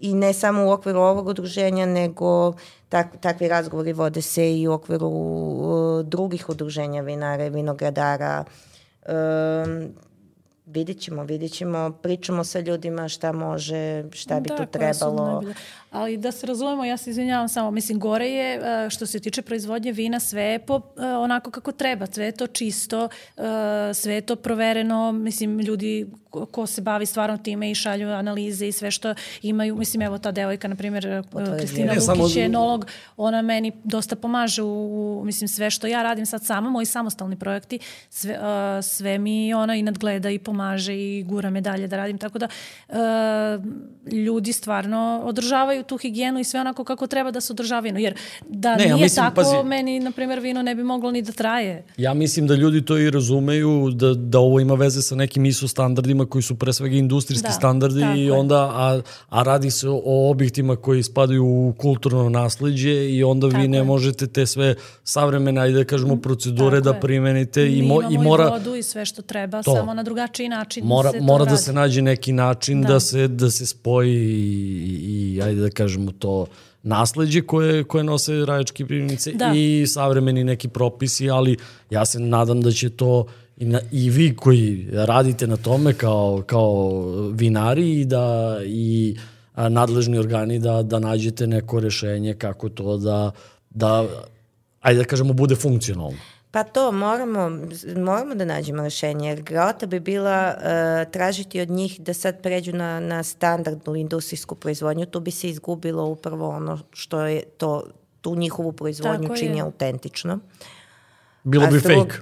S3: i ne samo u okviru ovog udruženja, nego tak, takvi razgovori vode se i u okviru uh, drugih udruženja vinara i vinogradara. Um, vidit ćemo, vidit ćemo, pričamo sa ljudima šta može, šta bi da, tu trebalo.
S2: Ali da se razumemo, ja se izvinjavam samo, mislim, gore je, e, što se tiče proizvodnje vina, sve je po, e, onako kako treba, sve je to čisto, e, sve je to provereno, mislim, ljudi ko se bavi stvarno time i šalju analize i sve što imaju, mislim, evo ta devojka, na primjer, Kristina Lukić je enolog, ona meni dosta pomaže u, mislim, sve što ja radim sad sama, moji samostalni projekti, sve, sve mi ona i nadgleda i pomaže i gura me dalje da radim, tako da ljudi stvarno održavaju tu higijenu i sve onako kako treba da se održavaju. Jer da ne, nije ja mislim, tako, pazi, meni, na primjer, vino ne bi moglo ni da traje.
S1: Ja mislim da ljudi to i razumeju, da, da ovo ima veze sa nekim ISO standardima koji su pre svega industrijski da, standardi i onda, a, a radi se o objektima koji spadaju u kulturno nasledđe i onda tako vi ne je. možete te sve savremene, ajde da kažemo, procedure tako da primenite
S2: i,
S1: mo, i mora...
S2: Mi vodu i sve što treba, to. samo na drugačiji način
S1: mora,
S2: se
S1: Mora
S2: da
S1: se nađe neki način da, da se, da se spoji i, i ajde da kažemo to nasledđe koje, koje nose rajačke pivnice da. i savremeni neki propisi, ali ja se nadam da će to i, na, i vi koji radite na tome kao, kao vinari i da i a, nadležni organi da, da nađete neko rešenje kako to da, da ajde da kažemo, bude funkcionalno.
S3: Pa to moramo, moramo da nađemo rešenje, jer grota bi bila uh, tražiti od njih da sad pređu na, na standardnu industrijsku proizvodnju, tu bi se izgubilo upravo ono što je to, tu njihovu proizvodnju Tako čini je. autentično.
S1: Bilo bi drug, fake.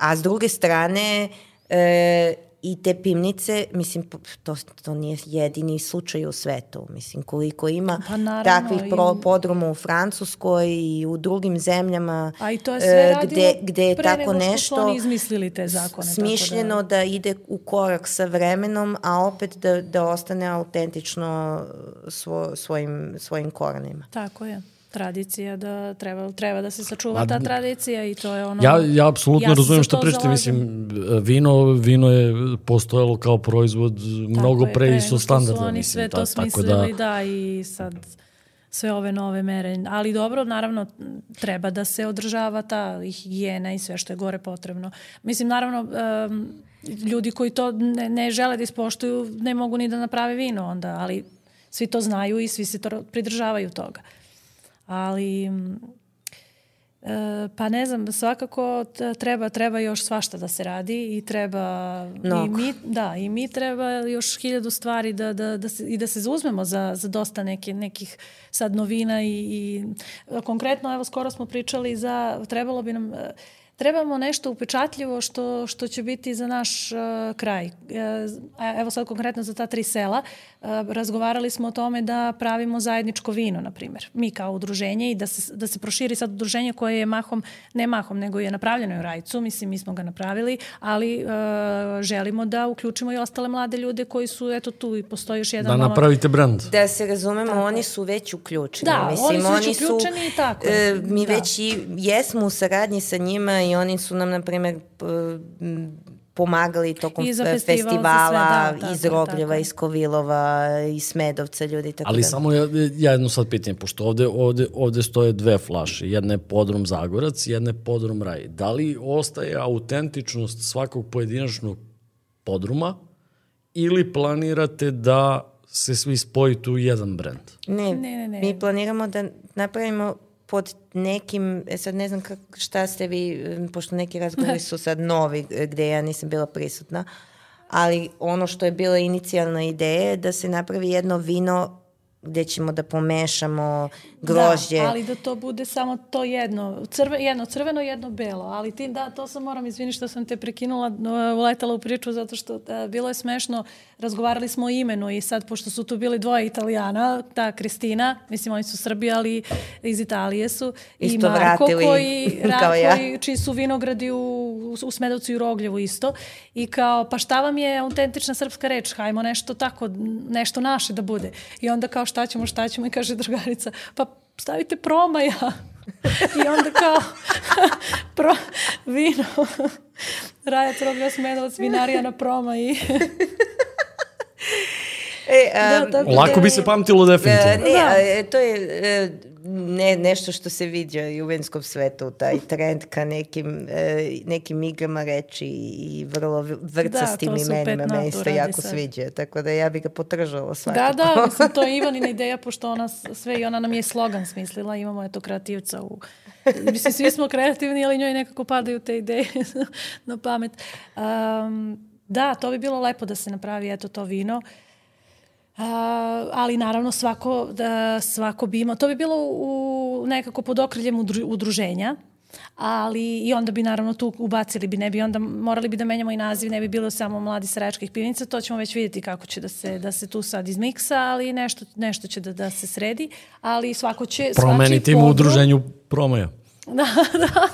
S3: A s druge strane, e, i te pivnice, mislim, to, to nije jedini slučaj u svetu. Mislim, koliko ima pa naravno, takvih pro, podruma u Francuskoj i u drugim zemljama
S2: A i to je sve
S3: uh, gde, gde je tako nešto
S2: oni izmislili te zakone.
S3: Smišljeno
S2: tako
S3: da... da ide u korak sa vremenom, a opet da, da ostane autentično svo, svojim, svojim korenima.
S2: Tako je tradicija da treba, treba da se sačuva ta tradicija i to je ono...
S1: Ja, ja apsolutno ja razumijem što pričate, mislim, vino, vino je postojalo kao proizvod tako mnogo je, pre i su standardno.
S2: Oni
S1: mislim,
S2: sve to smislili, da... da, i sad sve ove nove mere. Ali dobro, naravno, treba da se održava ta higijena i sve što je gore potrebno. Mislim, naravno, um, ljudi koji to ne, ne žele da ispoštuju ne mogu ni da naprave vino onda, ali svi to znaju i svi se to pridržavaju toga ali e, pa ne znam, svakako treba treba još svašta da se radi i treba
S3: no.
S2: i mi da i mi treba još hiljadu stvari da da da se i da se zauzmemo za za dosta neke nekih sad novina i, i konkretno evo skoro smo pričali za trebalo bi nam trebamo nešto upečatljivo što, što će biti za naš uh, kraj. Uh, evo sad konkretno za ta tri sela. Uh, razgovarali smo o tome da pravimo zajedničko vino, na primjer. Mi kao udruženje i da se, da se proširi sad udruženje koje je mahom, ne mahom, nego je napravljeno u Rajcu. Mislim, mi smo ga napravili, ali uh, želimo da uključimo i ostale mlade ljude koji su, eto tu i postoji još jedan...
S1: Da napravite brand.
S3: Da se razumemo, tako. oni su već uključeni.
S2: Da, Mislim, oni su već uključeni i tako.
S3: Uh, mi da. već i jesmo u saradnji sa njima i oni su nam, na primjer, pomagali tokom I festivala, festivala sve, da, iz Rogljeva, iz Kovilova, iz Smedovca, ljudi tako
S1: Ali
S3: da.
S1: samo ja, ja jedno sad pitanje, pošto ovde, ovde, ovde stoje dve flaše, jedna je Podrum Zagorac, jedna je Podrum Raj. Da li ostaje autentičnost svakog pojedinačnog podruma ili planirate da se svi spojite u jedan brend?
S3: Ne, ne, ne, ne. mi planiramo da napravimo pod nekim, e sad ne znam kak, šta ste vi, pošto neki razgovori su sad novi e, gde ja nisam bila prisutna, ali ono što je bila inicijalna ideja je da se napravi jedno vino gde ćemo da pomešamo grožđe.
S2: Da, ali da to bude samo to jedno, crve, jedno crveno, jedno belo, ali ti, da, to sam moram, izvini što sam te prekinula, uletala u priču zato što da, bilo je smešno, razgovarali smo o imenu i sad, pošto su tu bili dvoje italijana, ta Kristina, mislim oni su Srbi, ali iz Italije su,
S3: isto
S2: i Marko koji,
S3: ra, kao ja.
S2: koji, čiji su vinogradi u, u Smedovcu i u Rogljevu isto, i kao, pa šta vam je autentična srpska reč, hajmo nešto tako, nešto naše da bude. I onda kao šta ćemo, šta ćemo i kaže drugarica, pa ставите промаја. И онда као, про, вино. Раја тробја смена од свинарија
S3: на промај.
S1: Е, да, да, лако би се
S3: памтило дефинитивно. Не, да. тоа е ne, nešto što se viđa i u venskom svetu, taj trend ka nekim, e, nekim igrama reči i vrlo vrcastim da, imenima me isto jako sad. sviđa, tako da ja bih ga potržala svakako.
S2: Da, da, mislim, to je Ivanina ideja, pošto ona sve i ona nam je slogan smislila, imamo eto kreativca u Mislim, svi smo kreativni, ali njoj nekako padaju te ideje na pamet. Um, da, to bi bilo lepo da se napravi eto to vino. Uh, Uh, ali naravno svako, da, svako bi imao, to bi bilo u, nekako pod okriljem udru, udruženja, ali i onda bi naravno tu ubacili bi, ne bi onda morali bi da menjamo i naziv, ne bi bilo samo mladi saračkih pivnica, to ćemo već vidjeti kako će da se, da se tu sad izmiksa, ali nešto, nešto će da, da se sredi, ali svako će...
S1: Promeniti im u udruženju promaja.
S2: Da, da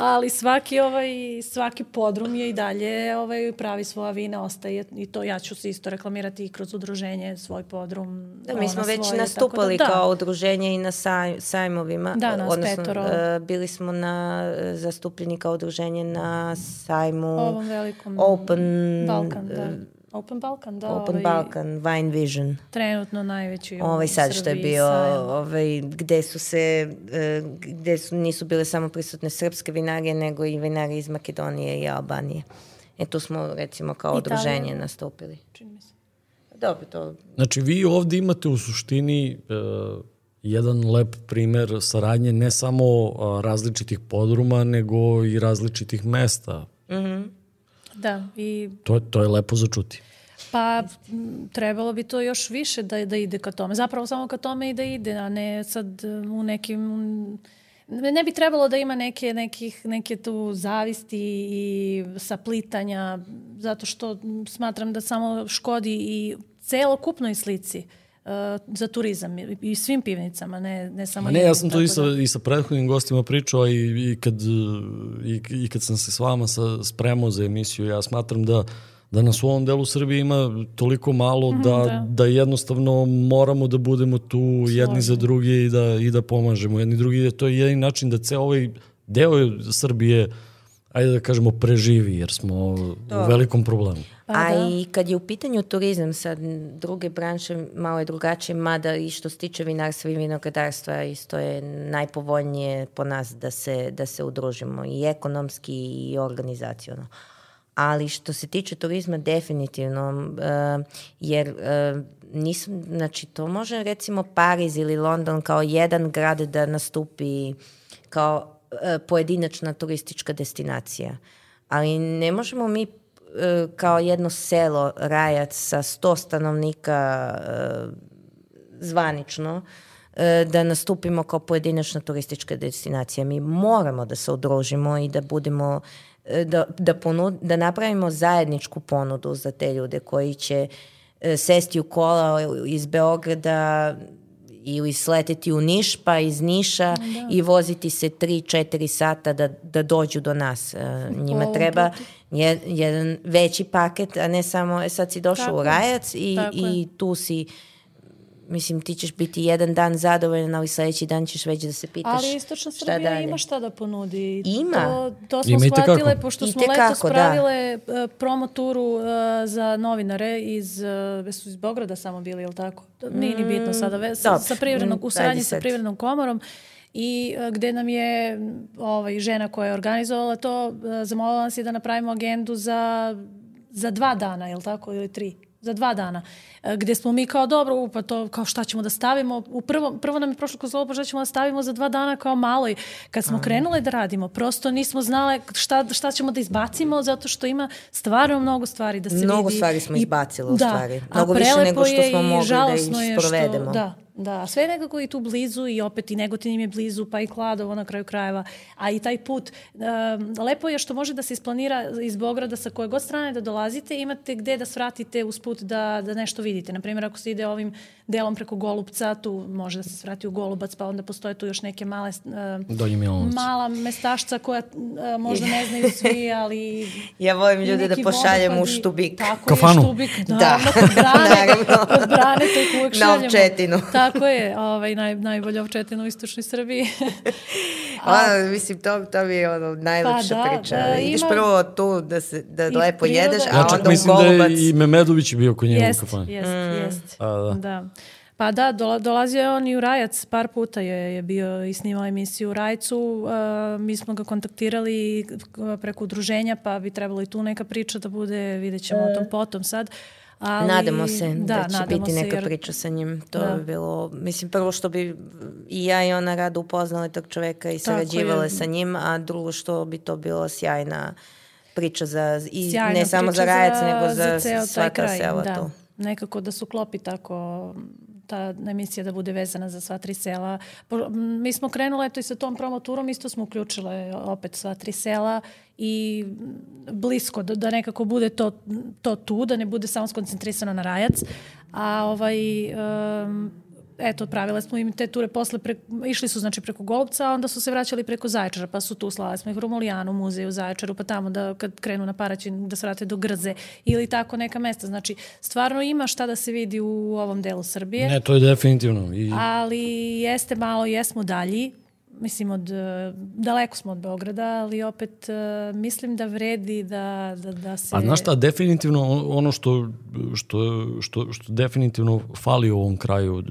S2: ali svaki ovaj svaki podrum je i dalje ovaj pravi svoja vina ostaje i to ja ću se isto reklamirati i kroz udruženje svoj podrum.
S3: Da, mi smo već svoje, nastupali da, kao da. udruženje i na saj, sajmovima.
S2: Da, nas odnosno, petoro. Uh,
S3: bili smo na zastupljeni kao udruženje na sajmu
S2: Ovom velikom
S3: Open
S2: Balkan, da. Uh, Open Balkan, da.
S3: Open ovaj, Balkan, Wine Vision.
S2: Trenutno najveći
S3: ovaj sad što je bio, ovaj, gde su se, uh, gde su, nisu bile samo prisutne srpske vinarije, nego i vinarije iz Makedonije i Albanije. E tu smo recimo kao Italija. udruženje nastupili. Čini mi se. Dobro, to...
S1: Znači vi ovde imate u suštini uh, jedan lep primer saradnje ne samo a, različitih podruma, nego i različitih mesta.
S3: Mm -hmm.
S2: Da, i...
S1: To, to je lepo za čuti.
S2: Pa trebalo bi to još više da, da ide ka tome. Zapravo samo ka tome i da ide, a ne sad u nekim... Ne bi trebalo da ima neke, nekih, neke tu zavisti i saplitanja, zato što smatram da samo škodi i celokupnoj slici uh, za turizam i svim pivnicama, ne, ne samo...
S1: Ma ne, ja sam to i sa, da... i sa prethodnim gostima pričao i, i, kad, i, i kad sam se s vama sa, spremao za emisiju, ja smatram da da nas u ovom delu Srbije ima toliko malo mm, da, da. da jednostavno moramo da budemo tu Složno. jedni za drugi i da, i da pomažemo jedni drugi. To je jedini način da ceo ovaj deo Srbije ajde da kažemo, preživi, jer smo to. u velikom problemu.
S3: Pa, A da. i kad je u pitanju turizam, sad druge branše malo je drugačije, mada i što se tiče vinarstva i vinogradarstva, isto je najpovoljnije po nas da se, da se udružimo i ekonomski i organizacijono. Ali što se tiče turizma, definitivno, uh, jer uh, nisam, znači to može recimo Pariz ili London kao jedan grad da nastupi kao E, pojedinačna turistička destinacija. Ali ne možemo mi kao jedno selo Rajac sa 100 stanovnika e, zvanično da nastupimo kao pojedinačna turistička destinacija. Mi moramo da se udružimo i da budemo da, da, ponud, da napravimo zajedničku ponudu za te ljude koji će sesti u kola iz Beograda ili sleteti u Niš pa iz Niša da. i voziti se 3-4 sata da, da dođu do nas. E, njima treba je, jedan veći paket, a ne samo, e, sad si došao Tako. u Rajac i, i tu si mislim ti ćeš biti jedan dan zadovoljan, ali sledeći dan ćeš već da se pitaš
S2: Ali istočna Srbija dalje. ima šta da ponudi.
S3: Ima.
S2: To, to smo ima shvatile, pošto smo letos da. pravile da. promo turu uh, za novinare iz, uh, su iz Bograda samo bili, ili tako? Nije ni bitno sada. Ve, sa, sa privrednog, u mm, saradnji sa privrednom komorom i uh, gde nam je ovaj, žena koja je organizovala to, uh, zamolila nas je da napravimo agendu za, za dva dana, je li tako, ili tri? Za dva dana. E, gde smo mi kao dobro, pa to kao šta ćemo da stavimo. U prvo, prvo nam je prošlo kroz ovo, šta ćemo da stavimo za dva dana kao malo i kad smo krenule da radimo, prosto nismo znale šta, šta ćemo da izbacimo zato što ima stvarno mnogo stvari da se
S3: mnogo vidi. Mnogo stvari smo izbacile u da, stvari. Mnogo više nego što smo mogli da ih sprovedemo. Što,
S2: da, Da, sve nekako i tu blizu i opet i Negotin im je blizu, pa i Kladovo na kraju krajeva. A i taj put, um, lepo je što može da se isplanira iz Bograda sa koje god strane da dolazite, imate gde da svratite uz put da, da nešto vidite. Naprimjer, ako se ide ovim delom preko Golubca, tu može da se svrati u Golubac, pa onda postoje tu još neke male, uh, mala mestašca koja uh, možda ne znaju svi, ali...
S3: ja volim ljude da pošaljem u Štubik.
S2: Tako Kafanu. je, Štubik, da, da. kod brane, kod brane, to uvek šaljemo.
S3: Na ovčetinu.
S2: Tako je, ovaj, naj, najbolja ovčetina u istočnoj Srbiji.
S3: A, A, mislim, to, to mi je ono najlepša pa, da, priča. Da, Ideš ima... prvo tu da, se, da lepo priroda, jedeš, a onda u Golubac... Ja čak mislim da
S1: je i Memedović bio kod njega
S2: jest, u kafani. Jest, mm. jest. A, da. da. Pa da, dolazio je on i u Rajac, par puta je, je bio i snimao emisiju u Rajcu. Uh, mi smo ga kontaktirali preko udruženja, pa bi trebalo i tu neka priča da bude, vidjet ćemo o tom potom sad.
S3: Ali, nadamo se da, da će biti neka jer... priča sa njim. To da. bi bilo, mislim, prvo što bi i ja i ona rado upoznali tog čoveka i sarađivale sa njim, a drugo što bi to bilo sjajna priča za, i Sjajna ne samo za Rajac, nego za, za sva ta sela da. tu.
S2: Nekako da se uklopi tako ta emisija da bude vezana za sva tri sela. Mi smo krenule eto i sa tom promoturom, isto smo uključile opet sva tri sela i blisko, da, da nekako bude to, to tu, da ne bude samo skoncentrisano na rajac. A ovaj, um, eto, pravile smo im te ture posle, pre, išli su znači preko Golubca, a onda su se vraćali preko Zaječara, pa su tu slali smo ih u Romulijanu, muzej u Zaječaru, pa tamo da kad krenu na Paraćin da se vrate do Grze ili tako neka mesta. Znači, stvarno ima šta da se vidi u ovom delu Srbije.
S1: Ne, to je definitivno.
S2: I... Ali jeste malo, jesmo dalji, mislim, od, daleko smo od Beograda, ali opet uh, mislim da vredi da, da, da se...
S1: A znaš šta, definitivno ono što, što, što, što definitivno fali u ovom kraju, uh,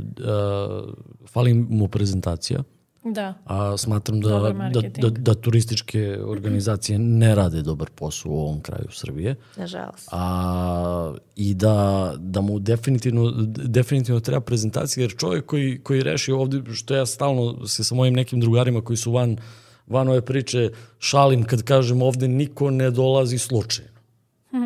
S1: fali mu prezentacija.
S2: Da.
S1: A smatram da, da, da, da turističke organizacije ne rade dobar posao u ovom kraju Srbije.
S3: Nažalost.
S1: A, I da, da mu definitivno, definitivno treba prezentacija, jer čovjek koji, koji reši ovde, što ja stalno se sa mojim nekim drugarima koji su van, van ove priče šalim kad kažem ovde niko ne dolazi slučajno.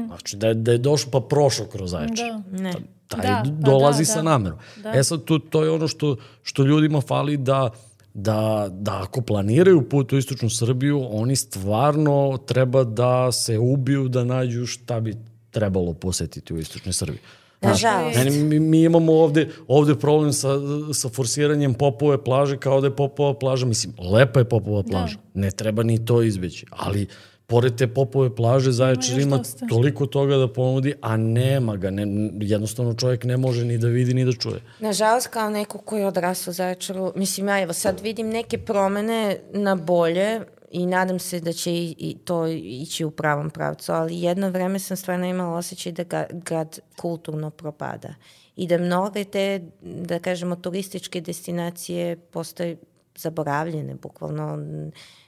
S1: Znači da je, da je došao pa prošao kroz zaječar.
S2: Da.
S3: Ne.
S1: Taj
S2: Da, pa
S1: dolazi
S2: da,
S1: sa
S2: da.
S1: namerom.
S2: Da.
S1: E sad, to, to je ono što, što ljudima fali da da, da ako planiraju put u istočnu Srbiju, oni stvarno treba da se ubiju da nađu šta bi trebalo posetiti u istočnoj Srbiji.
S3: Nažalost.
S1: Meni, mi, mi imamo ovde, ovde problem sa, sa forsiranjem Popove plaže kao da je Popova plaža. Mislim, lepa je Popova plaža. Ne treba ni to izbeći. Ali pored te Popove plaže Zaječar ima
S2: dosta.
S1: toliko toga da ponudi, a nema ga. Ne, jednostavno čovjek ne može ni da vidi ni da čuje.
S3: Nažalost, kao neko koji je odrasao u Zaječaru, mislim, ja evo sad vidim neke promene na bolje i nadam se da će i, i to ići u pravom pravcu, ali jedno vreme sam stvarno imala osjećaj da ga, grad kulturno propada i da mnoge te, da kažemo, turističke destinacije postaju zaboravljene, bukvalno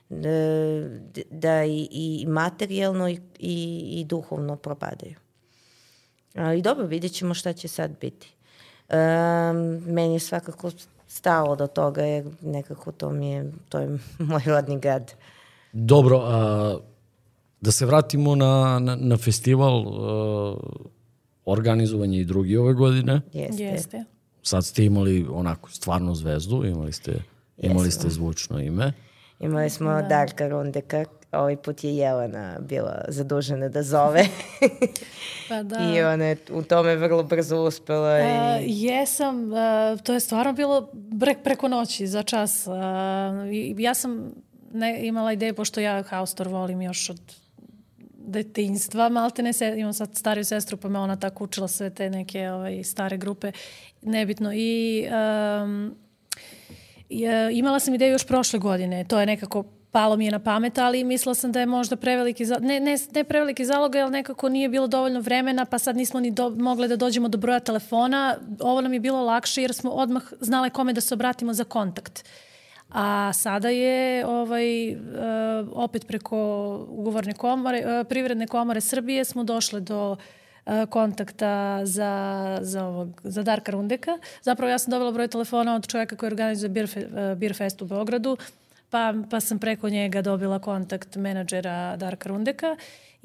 S3: da, da i, i materijalno i, i, i duhovno propadaju. Ali dobro, vidjet ćemo šta će sad biti. Um, meni je svakako stalo do toga jer nekako to mi je, to je moj rodni grad.
S1: Dobro, a, da se vratimo na, na, na festival a, organizovanje i drugi ove godine.
S3: Jeste.
S2: Jeste.
S1: Sad ste imali onako stvarno zvezdu, imali ste, imali
S3: Jesmo.
S1: ste zvučno ime.
S3: Imali smo da. Darka Rundeka, ovaj put je Jelena bila zadužena da zove
S2: Pa da.
S3: i ona je u tome vrlo brzo uspela.
S2: Uh,
S3: I...
S2: jesam, uh, to je stvarno bilo bre, preko noći za čas. Uh, i- ja sam ne, imala ideju, pošto ja Haustor volim još od detinjstva, malte ne se, imam sad stariju sestru, pa me ona tako učila sve te neke ovaj, stare grupe, nebitno. I um, je, imala sam ideju još prošle godine, to je nekako palo mi je na pamet, ali mislila sam da je možda preveliki, ne, ne, ne preveliki zalog, jer nekako nije bilo dovoljno vremena, pa sad nismo ni do, mogle da dođemo do broja telefona. Ovo nam je bilo lakše jer smo odmah znale kome da se obratimo za kontakt. A sada je ovaj, uh, opet preko ugovorne komore, uh, privredne komore Srbije smo došle do uh, kontakta za, za, ovog, za Darka Rundeka. Zapravo ja sam dobila broj telefona od čovjeka koji organizuje Beer, Fe, uh, Beer Fest u Beogradu, pa, pa sam preko njega dobila kontakt menadžera Darka Rundeka.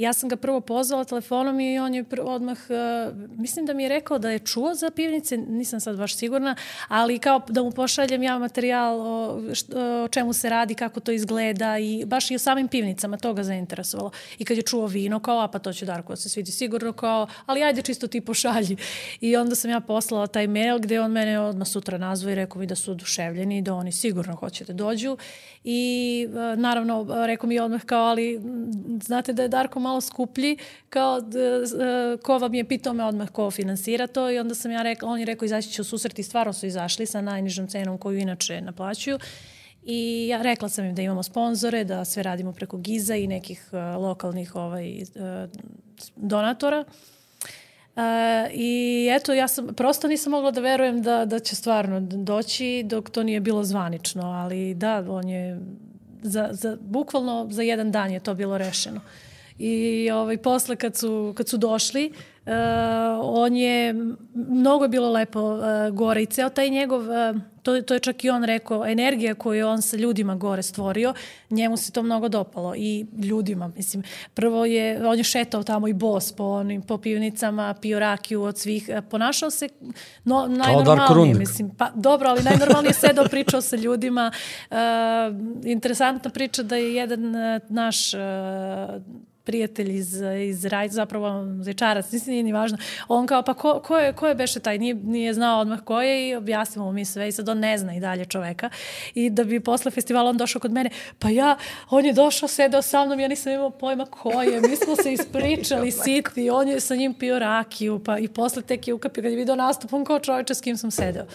S2: Ja sam ga prvo pozvala telefonom i on je odmah, uh, mislim da mi je rekao da je čuo za pivnice, nisam sad baš sigurna, ali kao da mu pošaljem ja materijal o, što, o čemu se radi, kako to izgleda i baš i o samim pivnicama, to ga zainteresovalo. I kad je čuo vino, kao, a pa to će Darko da se svidi sigurno, kao, ali ajde čisto ti pošalji. I onda sam ja poslala taj mail gde on mene odmah sutra nazvao i rekao mi da su oduševljeni i da oni sigurno hoće da dođu. I e, naravno, rekao mi odmah kao, ali znate da je Darko malo skuplji, kao d, e, ko vam je pitao me odmah ko finansira to i onda sam ja rekla, on je rekao izaći će u susret i stvarno su izašli sa najnižom cenom koju inače naplaćuju. I ja rekla sam im da imamo sponzore, da sve radimo preko Giza i nekih uh, lokalnih ovaj, uh, donatora. Uh, I eto, ja sam, prosto nisam mogla da verujem da, da će stvarno doći dok to nije bilo zvanično, ali da, on je, za, za, bukvalno za jedan dan je to bilo rešeno. I ovaj, posle kad su, kad su došli, uh, on je, mnogo je bilo lepo uh, gore i ceo taj njegov, uh, to, to je čak i on rekao, energija koju je on sa ljudima gore stvorio, njemu se to mnogo dopalo i ljudima, mislim. Prvo je, on je šetao tamo i bos po, onim, po pivnicama, pio rakiju od svih, ponašao se no, najnormalnije, mislim. Pa, dobro, ali najnormalnije sedao, pričao sa ljudima. Uh, interesantna priča da je jedan uh, naš uh, prijatelj iz, iz Raj, zapravo zečarac, mislim nije ni važno. On kao, pa ko, ko, je, ko je beše taj? Nije, nije znao odmah ko je i objasnimo mu mi sve i sad on ne zna i dalje čoveka. I da bi posle festivala on došao kod mene, pa ja, on je došao, sedao sa mnom, ja nisam imao pojma ko je, mi smo se ispričali sitni, on je sa njim pio rakiju, pa i posle tek je ukapio, kad je video nastup, on kao čoveče s kim sam sedeo.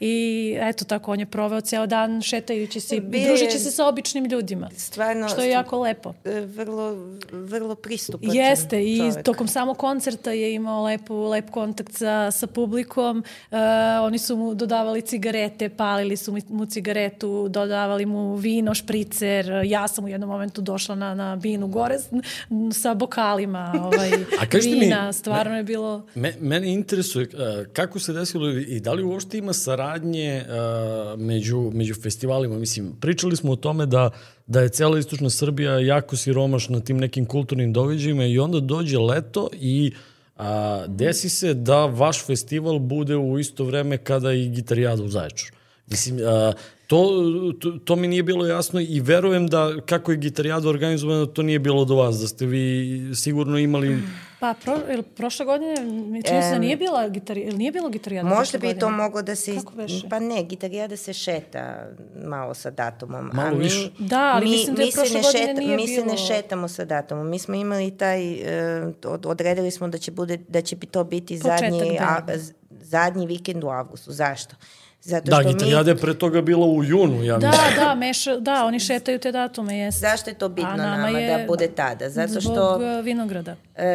S2: I eto tako, on je proveo ceo dan šetajući se i družići se sa običnim ljudima.
S3: Stvarno,
S2: Što je jako lepo.
S3: e, vrlo vrlo pristupačan
S2: Jeste i
S3: čovek.
S2: tokom samog koncerta je imao lepu, lep kontakt sa, sa publikom. Uh, oni su mu dodavali cigarete, palili su mu cigaretu, dodavali mu vino, špricer. Ja sam u jednom momentu došla na, na binu gore s, sa bokalima ovaj,
S1: A
S2: vina.
S1: Mi,
S2: Stvarno je bilo...
S1: Me, mene interesuje uh, kako se desilo i da li uopšte ima saradnje uh, među, među festivalima. Mislim, pričali smo o tome da da je cela istočna Srbija jako siromašna tim nekim kulturnim događajima i onda dođe leto i a, desi se da vaš festival bude u isto vreme kada i gitarijada u Zaječaru. Mislim, a, to, to, to mi nije bilo jasno i verujem da kako je gitarijada organizovana, to nije bilo do vas, da ste vi sigurno imali...
S2: Pa, pro, ili prošle godine, mi čini se da nije bila gitari, ili nije bilo gitarijada
S3: Možda bi
S2: godine?
S3: to moglo da se...
S2: Kako beše?
S3: Pa ne, gitarijada se šeta malo sa datumom.
S1: Malo
S3: mi,
S1: više.
S2: Da, ali
S3: mi,
S2: mislim da je
S3: mi se
S2: prošle
S3: ne
S2: godine
S3: šeta,
S2: nije
S3: Mi se
S2: bilo-
S3: ne šetamo sa datumom. Mi smo imali taj... Uh, od, odredili smo da će, bude, da će bi to biti
S2: Početak
S3: zadnji, a, zadnji vikend u avgustu. Zašto? Zato
S1: Da,
S3: što mi...
S1: gitarijada je pre toga bila u junu, ja
S2: Da,
S1: mislim.
S2: da, meša, da, oni šetaju te datume, jeste.
S3: Zašto je to bitno
S2: A
S3: nama,
S2: nama je
S3: da bude tada? Zato što...
S2: Zbog uh, vinograda.
S3: E,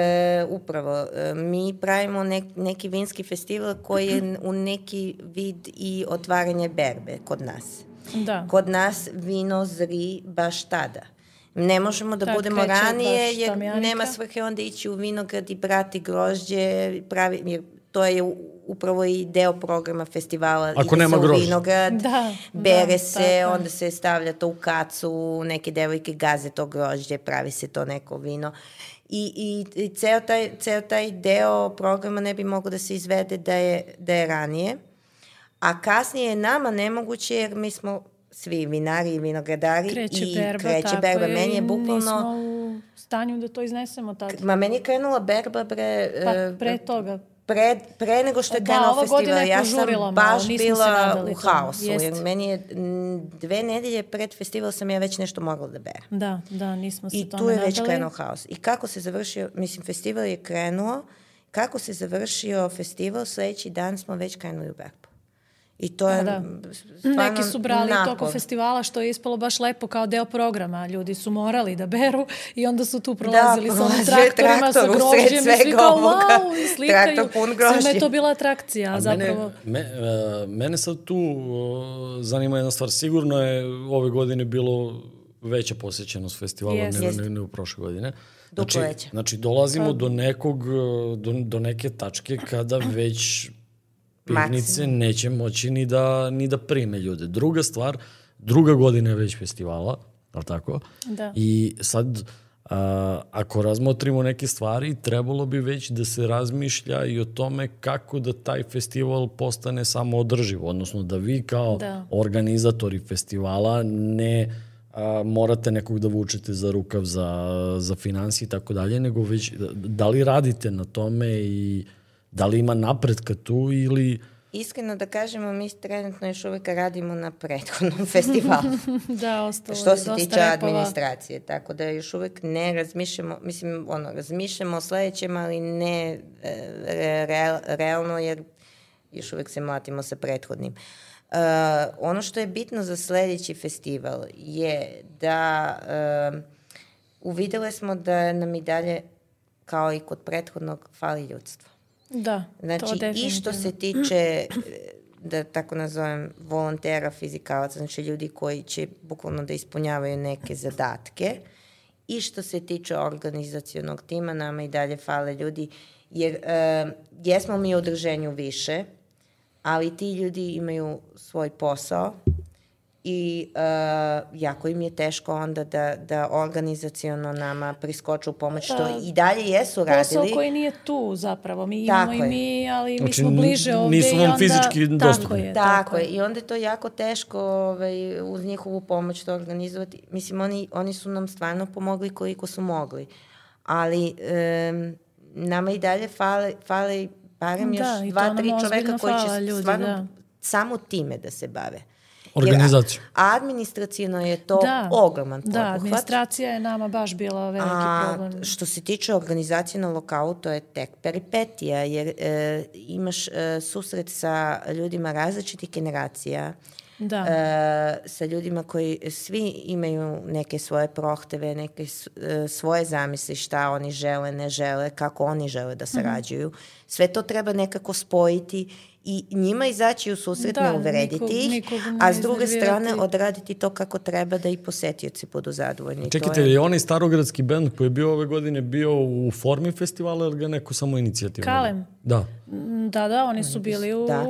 S3: upravo, e, mi pravimo nek, neki vinski festival koji je u neki vid i otvaranje berbe kod nas.
S2: Da.
S3: Kod nas vino zri baš tada. Ne možemo da
S2: Tad
S3: budemo
S2: kreće
S3: ranije
S2: baš
S3: jer
S2: ta mehanika.
S3: nema svrhe onda ići u vinograd i brati grožđe, pravi, jer to je u- upravo i deo programa festivala.
S1: Ako
S3: Ide
S1: nema
S3: se u
S1: grožđa.
S3: vinograd,
S2: Da,
S3: bere
S2: da,
S3: se,
S2: tako
S3: onda se stavlja to u kacu, neke devojke gaze to grožđe, pravi se to neko vino. I, i, i ceo, taj, ceo taj deo programa ne bi mogao da se izvede da je, da je ranije. A kasnije je nama nemoguće jer mi smo svi vinari i vinogradari
S2: Kreće
S3: i
S2: berba,
S3: kreće
S2: tako
S3: berba.
S2: je,
S3: Meni je bukvalno...
S2: Nismo u stanju da to iznesemo tad.
S3: Ma meni je krenula berba bre...
S2: Pa
S3: e,
S2: pre toga.
S3: Pre, pre nego što je
S2: Da,
S3: festival, ja sam
S2: malo,
S3: baš bila u haosu, jer
S2: Jeste.
S3: meni je dve nedelje pred festival sam ja već nešto mogla da berem.
S2: Da, da, nismo se
S3: I
S2: tome
S3: tu je već
S2: nadali.
S3: krenuo haos. I kako se završio, mislim, festival je krenuo, kako se završio festival, sledeći dan smo već krenuli u berbu. I to je
S2: da.
S3: m, stvarno
S2: Neki su brali
S3: napor.
S2: tokom festivala, što je ispalo baš lepo kao deo programa. Ljudi su morali da beru i onda su tu prolazili sa onim traktorima, sa
S3: traktor usred
S2: grožđem i svi
S3: svega
S2: kao
S3: ovoga.
S2: wow, i slikaju.
S3: Traktor pun
S2: je to bila atrakcija,
S1: A
S2: zapravo.
S1: Mene, me, uh, mene sad tu uh, zanima jedna stvar. Sigurno je ove godine bilo veća posjećenost festivala
S2: Jest.
S1: nego,
S3: Jest.
S1: nego, nego prošle godine.
S3: Duplo
S1: Znači,
S3: veća.
S1: znači dolazimo
S2: Pa-
S1: do nekog, do, do neke tačke kada već pivnice
S3: Maksimum.
S1: neće moći ni da, ni da prime ljude. Druga stvar, druga godina je već festivala, je li tako?
S2: Da.
S1: I sad, a, ako razmotrimo neke stvari, trebalo bi već da se razmišlja i o tome kako da taj festival postane samo održiv, odnosno da vi kao
S2: Da.
S1: organizatori festivala ne a, morate nekog da vučete za rukav za, za finansije i tako dalje, nego već da, da li radite na tome i da li ima napretka tu ili
S3: Iskreno da kažemo, mi trenutno još uvek radimo na prethodnom festivalu.
S2: da, ostalo
S3: što se tiče
S2: repova.
S3: administracije, tako da još uvek ne razmišljamo, mislim, ono, razmišljamo o sledećem, ali ne e, re, realno, jer još uvek se mlatimo sa prethodnim. Uh, ono što je bitno za sledeći festival je da uh, uvidele smo da nam i dalje, kao i kod prethodnog, fali ljudstvo.
S2: Da, to
S3: Znači, i
S2: definitivno.
S3: što se tiče, e, da tako nazovem, volontera, fizikalaca, znači ljudi koji će bukvalno da ispunjavaju neke zadatke, i što se tiče organizacionog tima, nama i dalje fale ljudi, jer e, jesmo mi u udruženju više, ali ti ljudi imaju svoj posao i uh, jako im je teško onda da, da organizaciono nama priskoču u pomoć, što
S2: Pa,
S3: i dalje jesu
S2: Posao
S3: radili.
S2: koji nije tu zapravo. Mi
S3: Tako
S2: imamo
S3: je.
S2: i mi, ali mi
S1: Znači,
S2: smo bliže ovde
S1: nisu vam
S2: onda...
S1: fizički
S2: Tako
S1: dostupni.
S2: je,
S3: Tako je, i onda je to jako teško ovaj, uz njihovu pomoć to organizovati. Mislim, oni, oni su nam stvarno pomogli koliko su mogli, ali um, nama i dalje fale, fale barem
S2: Da,
S3: još dva, tri čoveka koji će
S2: ljudi,
S3: stvarno
S2: da.
S3: samo time da se bave.
S1: Organizaciju.
S3: Jer a- administracijno je to
S2: Da,
S3: ogroman
S2: da,
S3: poduhvat.
S2: administracija je nama baš bila veliki
S3: A
S2: problem.
S3: što se tiče organizacije na lokalu, to je tek peripetija, jer e, imaš e, susret sa ljudima različitih generacija,
S2: Da.
S3: e, sa ljudima koji svi imaju neke svoje prohteve, neke s- e, svoje zamisli šta oni žele, ne žele, kako oni žele da sarađuju. Sve to treba nekako spojiti i njima izaći u susret,
S2: Da,
S3: ne uvrediti
S2: nikog-
S3: ih,
S2: nikog ne
S3: a s druge strane odraditi to kako treba da i posetioci budu zadovoljni. To
S1: Čekajte,
S3: je-
S1: je onaj starogradski band koji je bio ove godine bio u formi festivala ili ga neko samo inicijativno?
S2: Kalem?
S1: Da.
S2: Da, da, oni su bili u
S3: Da.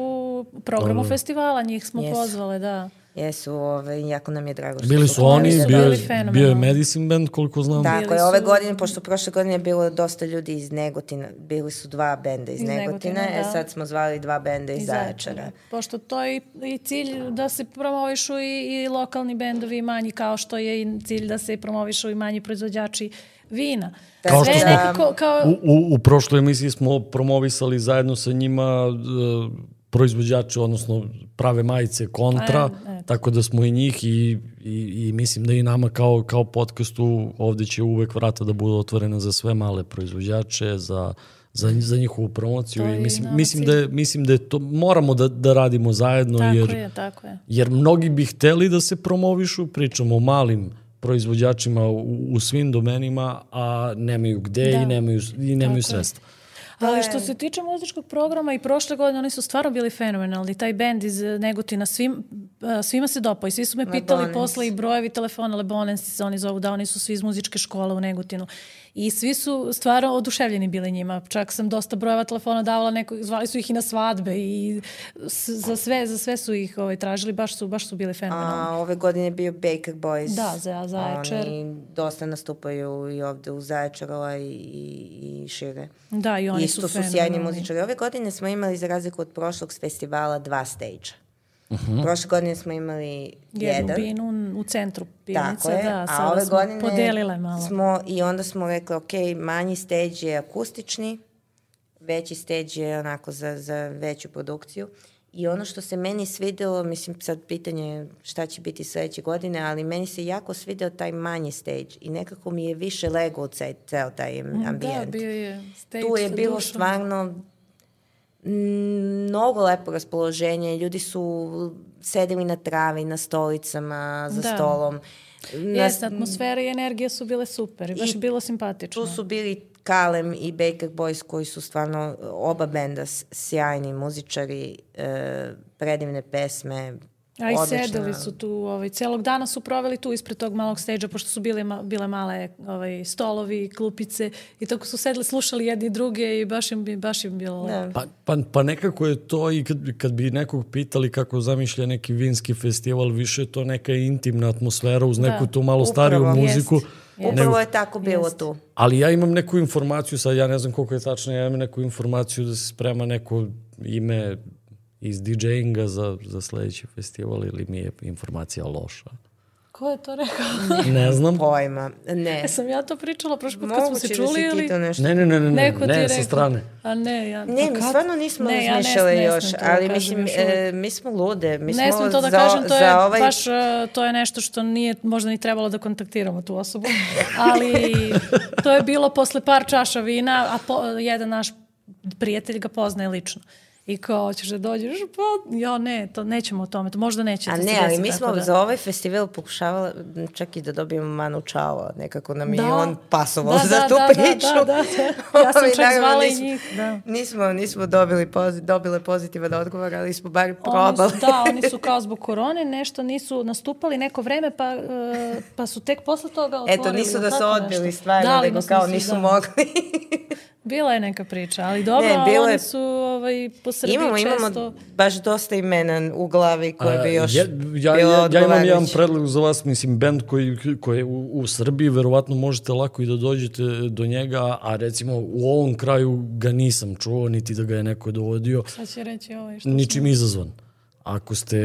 S2: programu
S1: Dobro.
S2: festivala, njih smo
S3: Jesu.
S2: pozvale, da.
S3: Jesu, ovaj, jako nam je drago. što
S1: Bili su
S3: oni
S2: su
S1: bio,
S2: bili
S1: je- bio je Medicine Band, koliko znam.
S3: Tako
S2: Bili
S3: je, ove
S2: su-
S3: godine, pošto prošle godine je bilo dosta ljudi iz Negotina, bili su dva benda iz,
S2: Iz
S3: Negotina,
S2: Negotina,
S3: e
S2: da.
S3: sad smo zvali dva benda iz,
S2: Iz
S3: Zaječara.
S2: Pošto to je i, cilj da se promovišu i, i lokalni bendovi i manji, kao što je i cilj da se promovišu i manji proizvođači vina.
S1: Kao što smo-
S2: nekako, kao,
S1: U, u, u prošloj emisiji smo promovisali zajedno sa njima e, proizvođače, odnosno prave majice kontra,
S2: A, eto.
S1: tako da smo i njih i, i, i mislim da i nama kao, kao podcastu ovde će uvek vrata da budu otvorena za sve male proizvođače, za, za, za njihovu promociju
S2: To
S1: i
S2: je i
S1: mislim, mislim, da je, mislim da je to, moramo da, da radimo zajedno
S2: tako
S1: jer,
S2: je, tako je.
S1: jer mnogi bi hteli da se promovišu, pričamo o malim proizvođačima u, u svim domenima, a nemaju gde
S2: Da.
S1: i nemaju, i nemaju
S2: Tako je.
S1: Sredstva.
S2: Ali što se tiče muzičkog programa i prošle godine oni su stvarno bili fenomenalni. Taj bend iz eh, Negotina svim, eh, svima se dopao i svi su me pitali
S3: Lebonens.
S2: posle i brojevi telefona Lebonens se oni zovu, da oni su svi iz muzičke škole u Negotinu. I svi su stvarno oduševljeni bili njima. Čak sam dosta brojeva telefona davala, neko, zvali su ih i na svadbe i s- za sve, za sve su ih ovaj, tražili, baš su, baš su bili fenomenalni.
S3: A ove godine je bio Baker Boys.
S2: Da, za Zaječar.
S3: Oni dosta nastupaju i ovde u Zaječaru, a i, i, i šire.
S2: Da, i oni
S3: Isto
S2: su
S3: su sjajni muzičari. Ove godine smo imali, za razliku od prošlog festivala, dva stage. Prošle godine smo imali
S2: Jednu
S3: jedan.
S2: binu u centru pivnice,
S3: Tako je,
S2: da,
S3: a
S2: sada
S3: ove
S2: smo
S3: godine
S2: podelile malo.
S3: smo i onda smo rekli, ok, manji stage je akustični, veći stage je onako za, za veću produkciju. I ono što se meni svidelo, mislim sad pitanje je šta će biti sledeće godine, ali meni se jako svideo taj manji stage i nekako mi je više lego u ceo, taj ambijent.
S2: Da, bio je stage
S3: tu je bilo
S2: dušom.
S3: stvarno mm, mnogo lepo raspoloženje. Ljudi su sedeli na travi, na stolicama, za
S2: Da.
S3: stolom. Na-
S2: Jeste, atmosfera i energija su bile super i baš
S3: I
S2: bilo simpatično.
S3: tu su bili Kalem i Baker Boys koji su stvarno oba benda sjajni muzičari, e, predivne pesme,
S2: A i
S3: odlična-
S2: sedeli su tu, ovaj, celog dana su proveli tu ispred tog malog stage pošto su bile, ma, bile male ovaj, stolovi, klupice i tako su sedeli, slušali jedni druge i baš im, bi- baš im bilo lepo.
S3: Da.
S1: Pa, pa, pa nekako je to i kad, kad bi nekog pitali kako zamišlja neki vinski festival, više je to neka intimna atmosfera uz neku
S2: Da,
S1: tu malo stariju
S3: upravo,
S1: muziku.
S2: jest.
S3: Upravo je tako bilo
S2: Jest.
S3: tu.
S1: Ali ja imam neku informaciju, sad ja ne znam koliko je tačno, ja imam neku informaciju da se sprema neko ime iz DJ-inga za, za sledeći festival ili mi je informacija loša.
S2: Ko je to rekao?
S1: Ne znam.
S3: Pojma. Ne.
S2: E, sam ja to pričala prošle put kad smo
S3: Moguće
S2: se
S3: da
S2: čuli
S3: si ti
S2: ili...
S3: to nešto...
S1: Ne, ne, ne, ne, ne,
S2: Neko je
S1: ne sa strane.
S2: A ne, ja...
S3: Ne,
S2: pa
S3: mi stvarno nismo
S2: Ne, ja ne-
S3: razmišljale
S2: ne
S3: još,
S2: da
S3: ali
S2: kažem
S3: mislim,
S2: još
S3: e, mi smo lude. Mi
S2: ne
S3: smo
S2: to da
S3: za,
S2: kažem, to je
S3: za ovaj...
S2: baš, uh, to je nešto što nije možda ni trebalo da kontaktiramo tu osobu, ali to je bilo posle par čaša vina, a po, jedan naš prijatelj ga poznaje lično. I kao, hoćeš da dođeš? Pa, ja ne, to nećemo o tome, to možda neće
S3: A
S2: da
S3: ne, ali mi smo
S2: da.
S3: za ovaj festival pokušavali čak i da dobijemo Manu Čao, nekako nam je
S2: Da.
S3: i on pasovao
S2: Da,
S3: za
S2: da,
S3: tu
S2: da, da,
S3: priču.
S2: da, da, da. Ja sam čak zvala i
S3: nismo-
S2: njih, da.
S3: Nismo, nismo dobili pozi, dobile pozitivan odgovor, ali smo bar
S2: Oni
S3: probali.
S2: su, da, oni su kao zbog korone nešto nisu nastupali neko vreme, pa, e, pa su tek posle toga otvorili.
S3: Eto, nisu da su odbili
S2: nešto.
S3: stvarno,
S2: Da,
S3: nego kao
S2: nisu,
S3: nisu
S2: da.
S3: mogli.
S2: Bila je neka priča, ali dobro,
S3: Ne, bilo
S2: oni
S3: je-
S2: su ovaj, po Srbiji
S3: imamo,
S2: često...
S3: imamo baš dosta imena u glavi koje bi još
S1: ja, ja,
S3: bilo
S1: ja, ja imam jedan predlog za vas, mislim, band koji, koji je u, u Srbiji, verovatno možete lako i da dođete do njega, a recimo u ovom kraju ga nisam čuo, niti da ga je neko dovodio,
S2: Sad će reći ovaj što
S1: ničim izazvan. Ako ste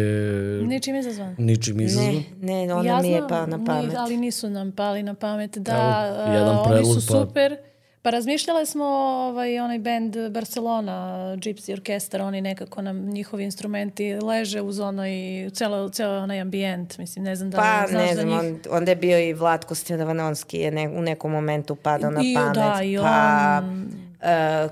S2: Ničim izazvan.
S1: ničim izazvan,
S3: Ne, ne, ona mi je pa na pamet.
S2: Ni, ali nisu nam pali na pamet. Da,
S1: Evo, jedan
S2: a, oni
S1: predlog,
S2: su
S1: pa-
S2: super. Pa razmišljale smo ovaj, onaj band Barcelona, Gypsy Orkestar, oni nekako nam, njihovi instrumenti leže uz onaj, celo, celo onaj ambijent, mislim, ne znam da
S3: Pa,
S2: znaš
S3: ne znam,
S2: njih.
S3: on, onda je bio i Vlatko Stjevanonski je ne, u nekom momentu padao na
S2: I,
S3: pamet.
S2: da, i
S3: pa,
S2: on,
S3: Uh,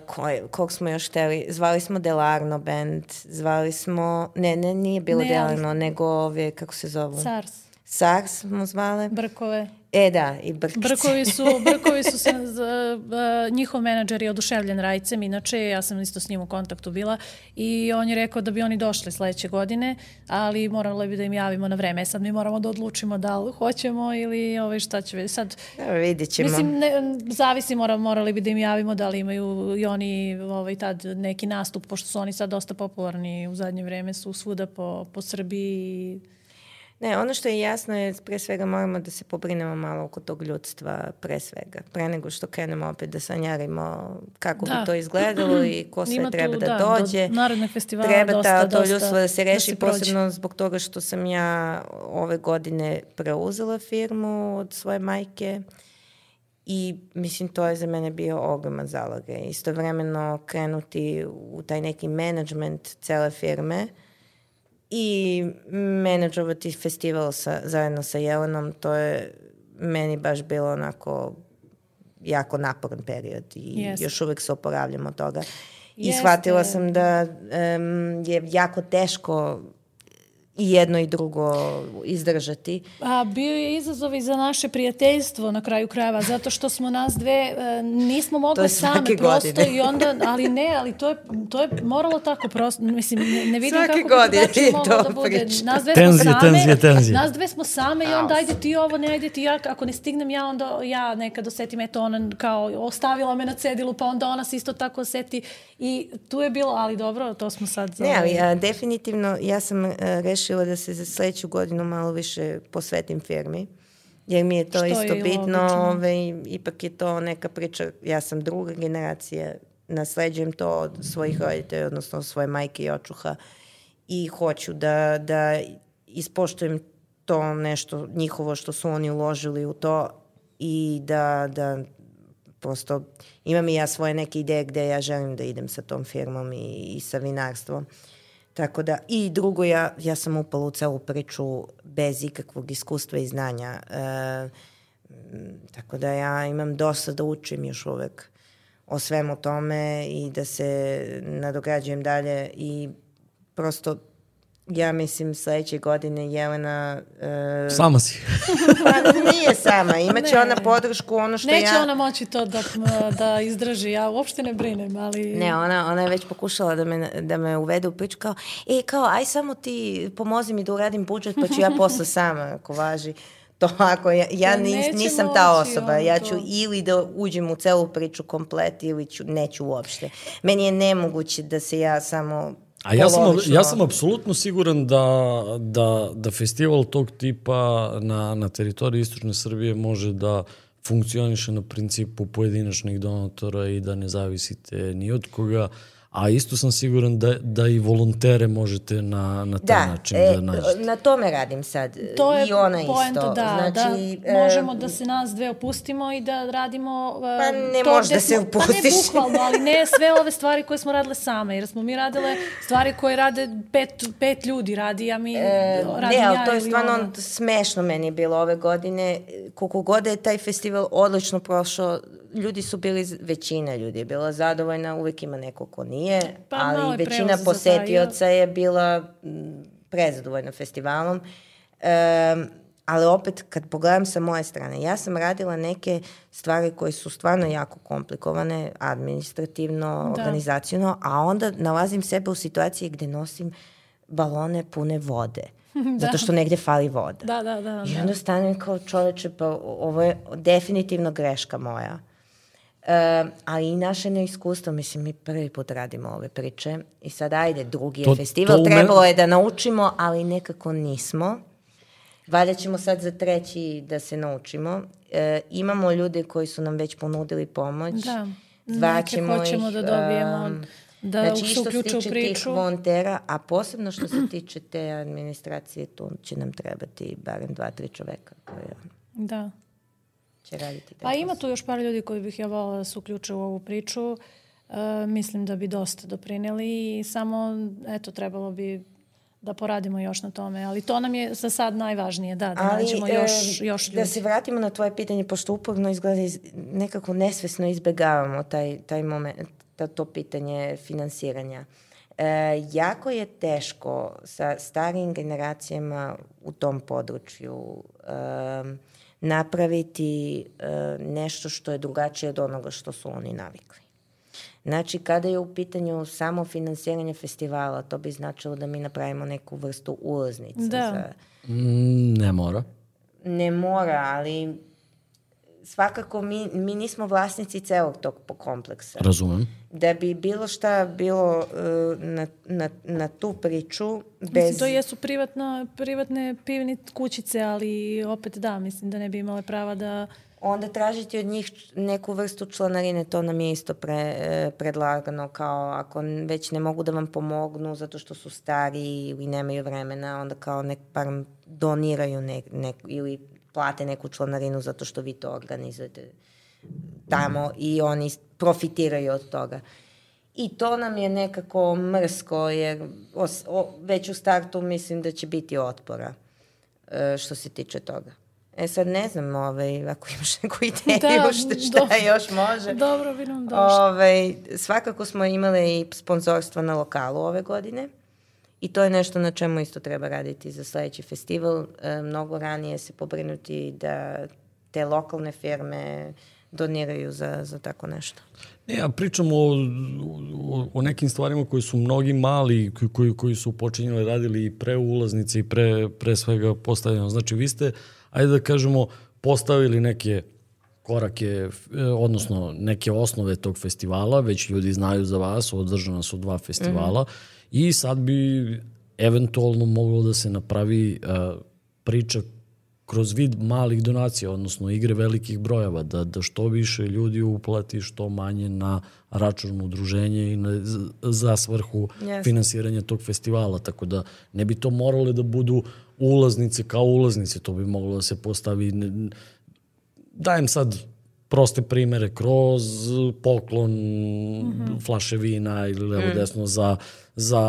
S3: koj, kog smo još hteli? Zvali smo Delarno band, zvali smo, ne, ne, nije bilo
S2: Ne, ali-
S3: Delarno, nego ove, kako se zovu?
S2: SARS,
S3: SARS smo zvale.
S2: Brkove.
S3: E da, i Brkice.
S2: Brkovi su, Brkovi su se, uh, njihov menadžer je oduševljen Rajcem, inače ja sam isto s njim u kontaktu bila i on je rekao da bi oni došli sledeće godine, ali morali bi da im javimo na vreme. E Sad mi moramo da odlučimo da li hoćemo ili ovaj, šta će biti. Sad,
S3: Evo, vidit ćemo.
S2: Mislim, ne, zavisi, mora, morali bi da im javimo da li imaju i oni ovaj, tad neki nastup, pošto su oni sad dosta popularni u zadnje vreme, su svuda po, po Srbiji.
S3: Ne, ono što je jasno je, pre svega moramo da se pobrinemo malo oko tog ljudstva, pre svega. Pre nego što krenemo opet da sanjarimo kako
S2: Da.
S3: bi to izgledalo i ko sve
S2: Ima tu,
S3: treba da,
S2: da,
S3: dođe.
S2: do narednog festivala
S3: treba
S2: dosta,
S3: ta, to
S2: dosta
S3: ljudstvo da se
S2: da
S3: reši,
S2: prođe.
S3: posebno zbog toga što sam ja ove godine preuzela firmu od svoje majke i mislim to je za mene bio ogroman zalogaj. Istovremeno krenuti u taj neki management cele firme i menadžovati festival sa, zajedno sa Jelenom, to je meni baš bilo onako jako naporan period i
S2: Jeste.
S3: još uvek se oporavljam od toga. I
S2: Jeste.
S3: shvatila sam da em, je jako teško i jedno i drugo izdržati.
S2: A bio je izazov i za naše prijateljstvo na kraju krajeva, zato što smo nas dve, e, nismo
S3: To
S2: mogle
S3: je
S2: same prosto
S3: godine.
S2: i onda, ali ne, ali to je, to je moralo tako prosto, mislim, ne, ne vidim
S3: Svake
S2: kako bi
S3: godine je
S2: moglo
S3: to
S2: da bude.
S3: priča.
S2: Nas dve
S1: Tenzije,
S2: smo same,
S1: tenzije, tenzije.
S2: nas dve smo same i onda ajde ti ovo, ne ajde ti ja, ako ne stignem ja, onda ja nekad osetim, eto ona kao ostavila me na cedilu, pa onda ona se isto tako oseti i tu je bilo, ali dobro, to smo sad...
S3: Ne, ali
S2: ovaj,
S3: a, definitivno ja sam a, rešila da se za sledeću godinu malo više posvetim firmi. Jer mi je to
S2: Što je
S3: isto
S2: i
S3: bitno, ovaj, ipak je to neka priča, ja sam druga generacija, nasleđujem to od svojih roditelja, odnosno od svoje majke i očuha i hoću da, da ispoštujem to nešto njihovo što su oni uložili u to i da, da prosto imam i ja svoje neke ideje gde ja želim da idem sa tom firmom i, i sa vinarstvom. Tako da, i drugo, ja, ja sam upala u celu priču bez ikakvog iskustva i znanja. E, tako da ja imam dosta da učim još uvek o svemu tome i da se nadograđujem dalje i prosto ja mislim sledeće godine Jelena e,
S1: Sama si.
S3: pa nije sama, imaće
S2: Ne.
S3: ona podršku ono što
S2: Neće
S3: ja
S2: ona moći to da, da izdrži, ja uopšte ne brinem, ali...
S3: Ne, ona, ona je već pokušala da me, da me uvede u priču kao, e, kao, aj samo ti pomozi mi da uradim budžet, pa ću ja posle sama, ako važi. To ako, ja, ja
S2: Pa
S3: nis,
S2: neće
S3: nisam ta osoba, ja
S2: to.
S3: ću ili da uđem u celu priču komplet ili ću, neću uopšte. Meni je nemoguće da se ja samo
S1: А јас сум
S3: јас
S1: сум апсолутно сигурен да да да фестивал тог типа на на територија источна Србија може да функционише на принцип по донатори донатора и да не зависите ни од кога. A isto sam siguran da, da i volontere možete na, na taj
S3: Da,
S1: način
S3: e,
S1: da nađete.
S3: na tome radim sad.
S2: To je
S3: I ona
S2: poenta,
S3: isto.
S2: da,
S3: znači,
S2: da
S3: e,
S2: možemo da se nas dve opustimo i da radimo... uh,
S3: Pa ne
S2: to
S3: možeš da se
S2: smo-
S3: opustiš.
S2: Pa ne bukvalno, ali ne sve ove stvari koje smo radile same, jer smo mi radile stvari koje rade pet, pet ljudi, radi ja mi,
S3: E,
S2: radim
S3: ne, ali
S2: ja
S3: to je stvarno
S2: ona.
S3: smešno meni je bilo ove godine. Koliko god da je taj festival odlično prošao, ljudi su bili, većina ljudi je bila zadovoljna, uvek ima neko ko nije,
S2: Pa
S3: ali većina posetioca je bila mm, prezadovoljna festivalom. E, ali opet, kad pogledam sa moje strane, ja sam radila neke stvari koje su stvarno jako komplikovane, administrativno,
S2: Da.
S3: organizacijno, a onda nalazim sebe u situaciji gde nosim balone pune vode. Zato što negde fali voda.
S2: Da, da, da.
S3: I
S2: da.
S3: onda stanem kao čoveče, pa ovo je definitivno greška moja. E, ali i naše neiskustvo, mislim, mi prvi put radimo ove priče i sad ajde, drugi je
S1: To-
S3: festival,
S1: to u men-
S3: trebalo je da naučimo, ali nekako nismo. Valjda ćemo sad za treći da se naučimo. E, imamo ljude koji su nam već ponudili pomoć.
S2: Da,
S3: Zvaćemo
S2: neke hoćemo
S3: ih,
S2: da dobijemo,
S3: em,
S2: da
S3: znači,
S2: se
S3: što se
S2: uključe u
S3: tiče tih
S2: priču.
S3: volontera, a posebno što se tiče te administracije, tu će nam trebati barem dva, tri čoveka koja
S2: Da.
S3: Će raditi. taj
S2: Pa ima tu još par ljudi koji bih ja volila da se uključe u ovu priču. E, mislim da bi dosta doprineli i samo, eto, trebalo bi da poradimo još na tome, ali to nam je za sad najvažnije, da, da
S3: Ali,
S2: nađemo
S3: e,
S2: još, još ljudi.
S3: Da se vratimo na tvoje pitanje, pošto uporno izgleda iz, nekako nesvesno izbegavamo taj, taj moment, ta, to pitanje finansiranja. E, jako je teško sa starijim generacijama u tom području e, napraviti e, nešto što je drugačije od onoga što su oni navikli. Znači, kada je u pitanju samo finansiranje festivala, to bi značilo da mi napravimo neku vrstu ulaznice.
S2: Da.
S3: Za,
S1: Mm, ne mora.
S3: ne mora, ali svakako mi, mi nismo vlasnici celog tog kompleksa.
S1: Razumem.
S3: Da bi bilo šta bilo uh, na, na, na tu priču bez...
S2: Mislim, to jesu privatna, privatne pivni kućice, ali opet da, mislim da ne bi imale prava da...
S3: Onda tražiti od njih neku vrstu članarine, to nam je isto pre, e, predlagano, kao ako već ne mogu da vam pomognu zato što su stari ili nemaju vremena, onda kao nek par doniraju nek, nek, ili plate neku članarinu zato što vi to organizujete tamo i oni profitiraju od toga. I to nam je nekako mrsko, jer os, o, već u startu mislim da će biti otpora e, što se tiče toga. E sad ne znam, ovaj, ako imaš neku ideju
S2: Da,
S3: šta, šta
S2: dobro.
S3: još može.
S2: Dobro bi nam došlo.
S3: Ovaj, svakako smo imali i sponzorstva na lokalu ove godine i to je nešto na čemu isto treba raditi za sledeći festival. E, mnogo ranije se pobrinuti da te lokalne firme doniraju za, za tako nešto.
S1: Ne, ja pričam o, o, o nekim stvarima koji su mnogi mali, koji- koji, koji su počinjali, radili i pre ulaznice i pre, pre svega postavljeno. Znači, vi ste, ajde da kažemo, postavili neke korake, e, odnosno neke osnove tog festivala, već ljudi znaju za vas, održana su dva festivala mm -hmm. I sad bi eventualno moglo da se napravi uh, priča kroz vid malih donacija, odnosno igre velikih brojeva, da, da što više ljudi uplati, što manje na račun udruženja i na, za svrhu
S3: Jasno.
S1: finansiranja tog festivala. Tako da ne bi to morale da budu ulaznice kao ulaznice, to bi moglo da se postavi dajem sad proste primere kroz poklon mm -hmm. flaše vina ili levo mm. desno za, za,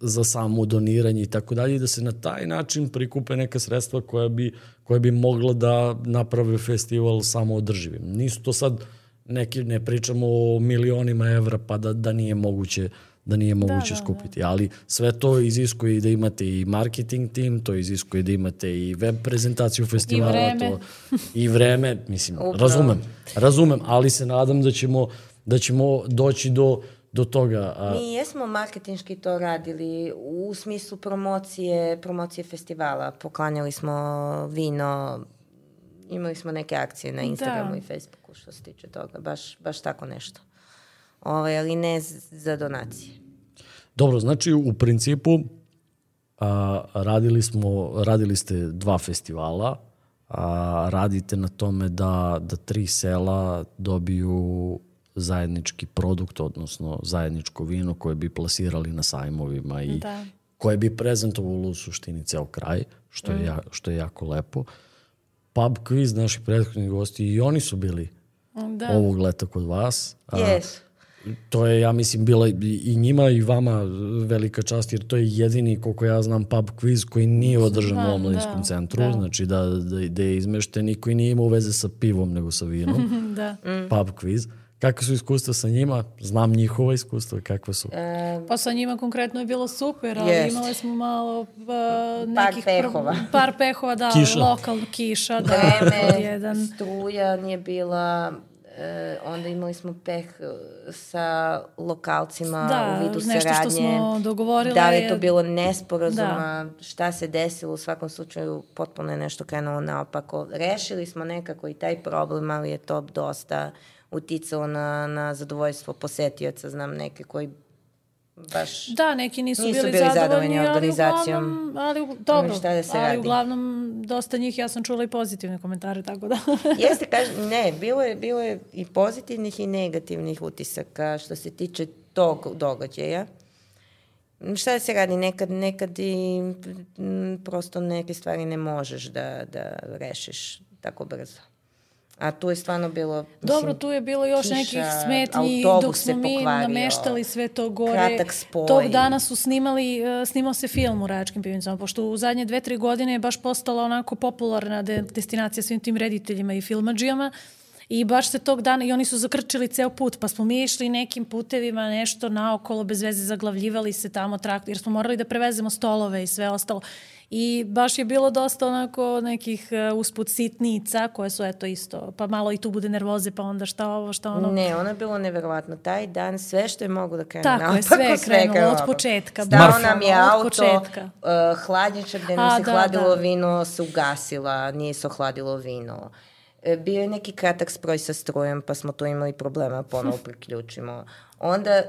S1: za samo doniranje i tako dalje i da se na taj način prikupe neka sredstva koja bi, koja bi mogla da naprave festival samo održivim. Nisu to sad neki, ne pričamo o milionima evra pa da, da nije moguće da nije moguće
S2: da,
S1: skupiti. Ali sve to iziskuje i da imate i marketing tim, to iziskuje da imate i web prezentaciju festivala.
S2: vreme.
S1: To, I vreme, mislim,
S3: Upravo.
S1: razumem, razumem, ali se nadam da ćemo, da ćemo doći do, do toga. A,
S3: Mi jesmo marketinški to radili u smislu promocije, promocije festivala. Poklanjali smo vino, imali smo neke akcije na Instagramu
S2: Da.
S3: i Facebooku što se tiče toga. Baš, baš tako nešto. Ovaj, ali ne za donacije.
S1: Dobro, znači u principu a, radili, smo, radili ste dva festivala, a, radite na tome da, da tri sela dobiju zajednički produkt, odnosno zajedničko vino koje bi plasirali na sajmovima i
S2: Da.
S1: koje bi prezentovalo u suštini ceo kraj, što je, ja, što je jako lepo. Pub quiz, naši prethodni gosti, i oni su bili
S2: Da.
S1: ovog leta kod vas. A,
S3: Yes.
S1: To je, ja mislim, bila i njima i vama velika čast, jer to je jedini, koliko ja znam, pub quiz koji nije održan u
S2: Znam,
S1: omladinskom
S2: da,
S1: centru,
S2: da.
S1: znači da, da, da je izmešten i koji nije imao veze sa pivom, nego sa vinom,
S2: da.
S1: pub quiz. Kakve su iskustva sa njima? Znam njihova iskustva, kakve su.
S3: E,
S2: Pa sa njima konkretno je bilo super, ali
S3: Jest.
S2: imali smo malo
S3: Par
S2: nekih...
S3: pehova.
S2: par pehova, da,
S1: Kiša.
S2: lokalno kiša, da,
S3: vreme,
S2: jedan.
S3: struja nije bila, e, onda imali smo peh e, sa lokalcima
S2: Da,
S3: u vidu
S2: nešto što
S3: saradnje.
S2: smo dogovorile
S3: Da li je to bilo nesporazuma, šta se desilo, u svakom slučaju potpuno je nešto krenulo naopako. Rešili smo nekako i taj problem, ali je to dosta uticalo na, na zadovoljstvo posetioca. Znam neke koji baš...
S2: Da, neki nisu,
S3: Nisu
S2: bili,
S3: bili zadovoljni
S2: zadovoljni, ali
S3: organizacijom.
S2: uglavnom, ali dobro,
S3: šta da se
S2: ali
S3: radi.
S2: uglavnom dosta njih ja sam čula i pozitivne komentare, tako da.
S3: Jeste, kažem, ne, bilo je, bilo je i pozitivnih i negativnih utisaka što se tiče tog događaja. Šta da se radi? Nekad, nekad i m, prosto neke stvari ne možeš da, da rešiš tako brzo. A tu je stvarno bilo... Mislim,
S2: Dobro, tu je bilo još
S3: kiša,
S2: nekih smetnji dok smo mi pokvario, nameštali sve to gore.
S3: Kratak spoj.
S2: Tog dana su snimali, uh, snimao se film u Rajačkim pivnicama, pošto u zadnje dve, tri godine je baš postala onako popularna de destinacija svim tim rediteljima i filmađijama. I baš se tog dana, i oni su zakrčili ceo put, pa smo mi išli nekim putevima, nešto naokolo, bez veze zaglavljivali se tamo traktor, jer smo morali da prevezemo stolove i sve ostalo. I baš je bilo dosta onako nekih uh, usput sitnica koje su eto isto, pa malo i tu bude nervoze, pa onda šta ovo, šta ono.
S3: Ne, ono je bilo neverovatno. Taj dan sve što je mogu da krene
S2: Tako je, sve je krenulo od početka.
S3: Stao nam je auto, početka. uh, hladnjača gde nam A, se da, hladilo da. vino se ugasila, nije se ohladilo vino. E, bio je neki kratak sproj sa strujem, pa smo tu imali problema, ponovo priključimo. Onda e,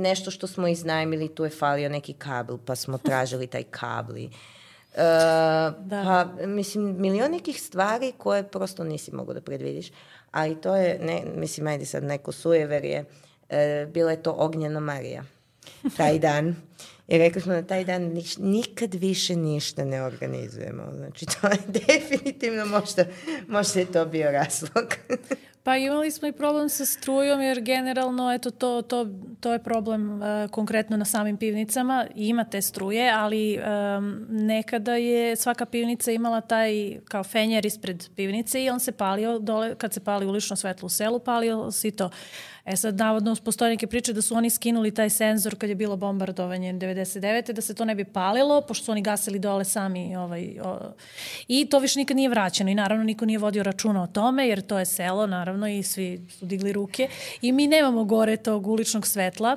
S3: nešto što smo iznajmili, tu je falio neki kabel, pa smo tražili taj kabli. E, da. Pa, mislim, milion nekih stvari koje prosto nisi mogo da predvidiš. Ali to je, ne, mislim, ajde sad neko sujeverje, e, bila je to Ognjena Marija taj dan. I rekli smo na taj dan niš, nikad više ništa ne organizujemo. Znači, to je definitivno možda, možda je to bio razlog.
S2: Pa imali smo i problem sa strujom jer generalno eto to, to, to je problem uh, konkretno na samim pivnicama. Ima te struje, ali um, nekada je svaka pivnica imala taj kao fenjer ispred pivnice i on se palio dole, kad se pali ulično svetlo u selu, palio si to. E sad, navodno, postoje neke priče da su oni skinuli taj senzor kad je bilo bombardovanje 99. da se to ne bi palilo, pošto su oni gasili dole sami. Ovaj, o, I to više nikad nije vraćeno i naravno niko nije vodio računa o tome, jer to je selo, naravno, i svi su digli ruke. I mi nemamo gore tog uličnog svetla,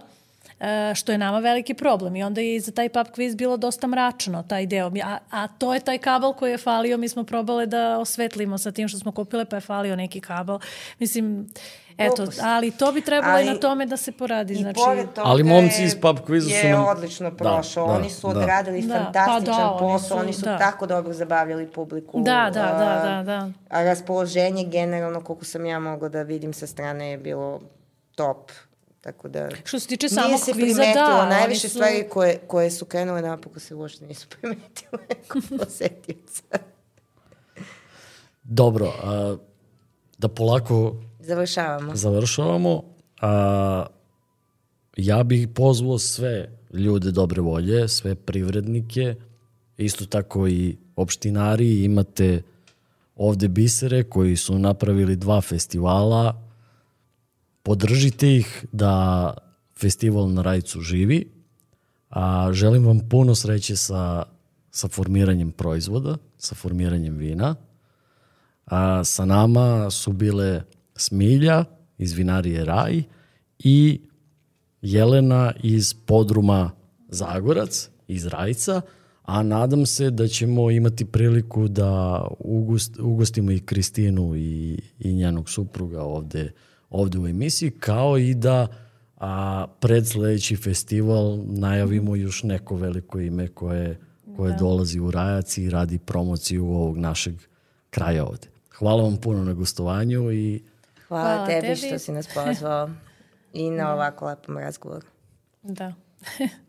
S2: e, što je nama veliki problem. I onda je i za taj pub quiz bilo dosta mračno, taj deo. A, a to je taj kabel koji je falio, mi smo probale da osvetlimo sa tim što smo kupile, pa je falio neki kabel. Mislim, Eto, ali to bi trebalo ali, i na tome da se poradi. Znači,
S1: ali momci iz pub kviza su
S3: nam... Je odlično da, prošao. Da, Oni su da. odradili da. fantastičan pa da, posao. Oni su, da. tako dobro zabavljali publiku.
S2: Da, da, da, da, da.
S3: A raspoloženje generalno, koliko sam ja mogla da vidim sa strane, je bilo top. Tako da...
S2: Što se tiče samog kviza, da. Nije se primetilo.
S3: Najviše su... stvari koje, koje su krenule napoko se uopšte nisu primetile kod posetioca.
S1: Dobro, a, da polako
S3: Završavamo.
S1: Završavamo. A, ja bih pozvao sve ljude dobre volje, sve privrednike, isto tako i opštinari, imate ovde bisere koji su napravili dva festivala, podržite ih da festival na Rajcu živi, a želim vam puno sreće sa, sa formiranjem proizvoda, sa formiranjem vina. A, sa nama su bile Smilja iz vinarije Raj i Jelena iz podruma Zagorac iz Rajca, a nadam se da ćemo imati priliku da ugost, ugostimo i Kristinu i, i njenog supruga ovde, ovde u emisiji, kao i da a, pred sledeći festival najavimo još neko veliko ime koje, koje da. dolazi u Rajac i radi promociju ovog našeg kraja ovde. Hvala vam puno na gostovanju i
S3: Hvala, Hvala tebi, tebi što si nas pozvao i na ovako lepom razgovoru.
S2: Da.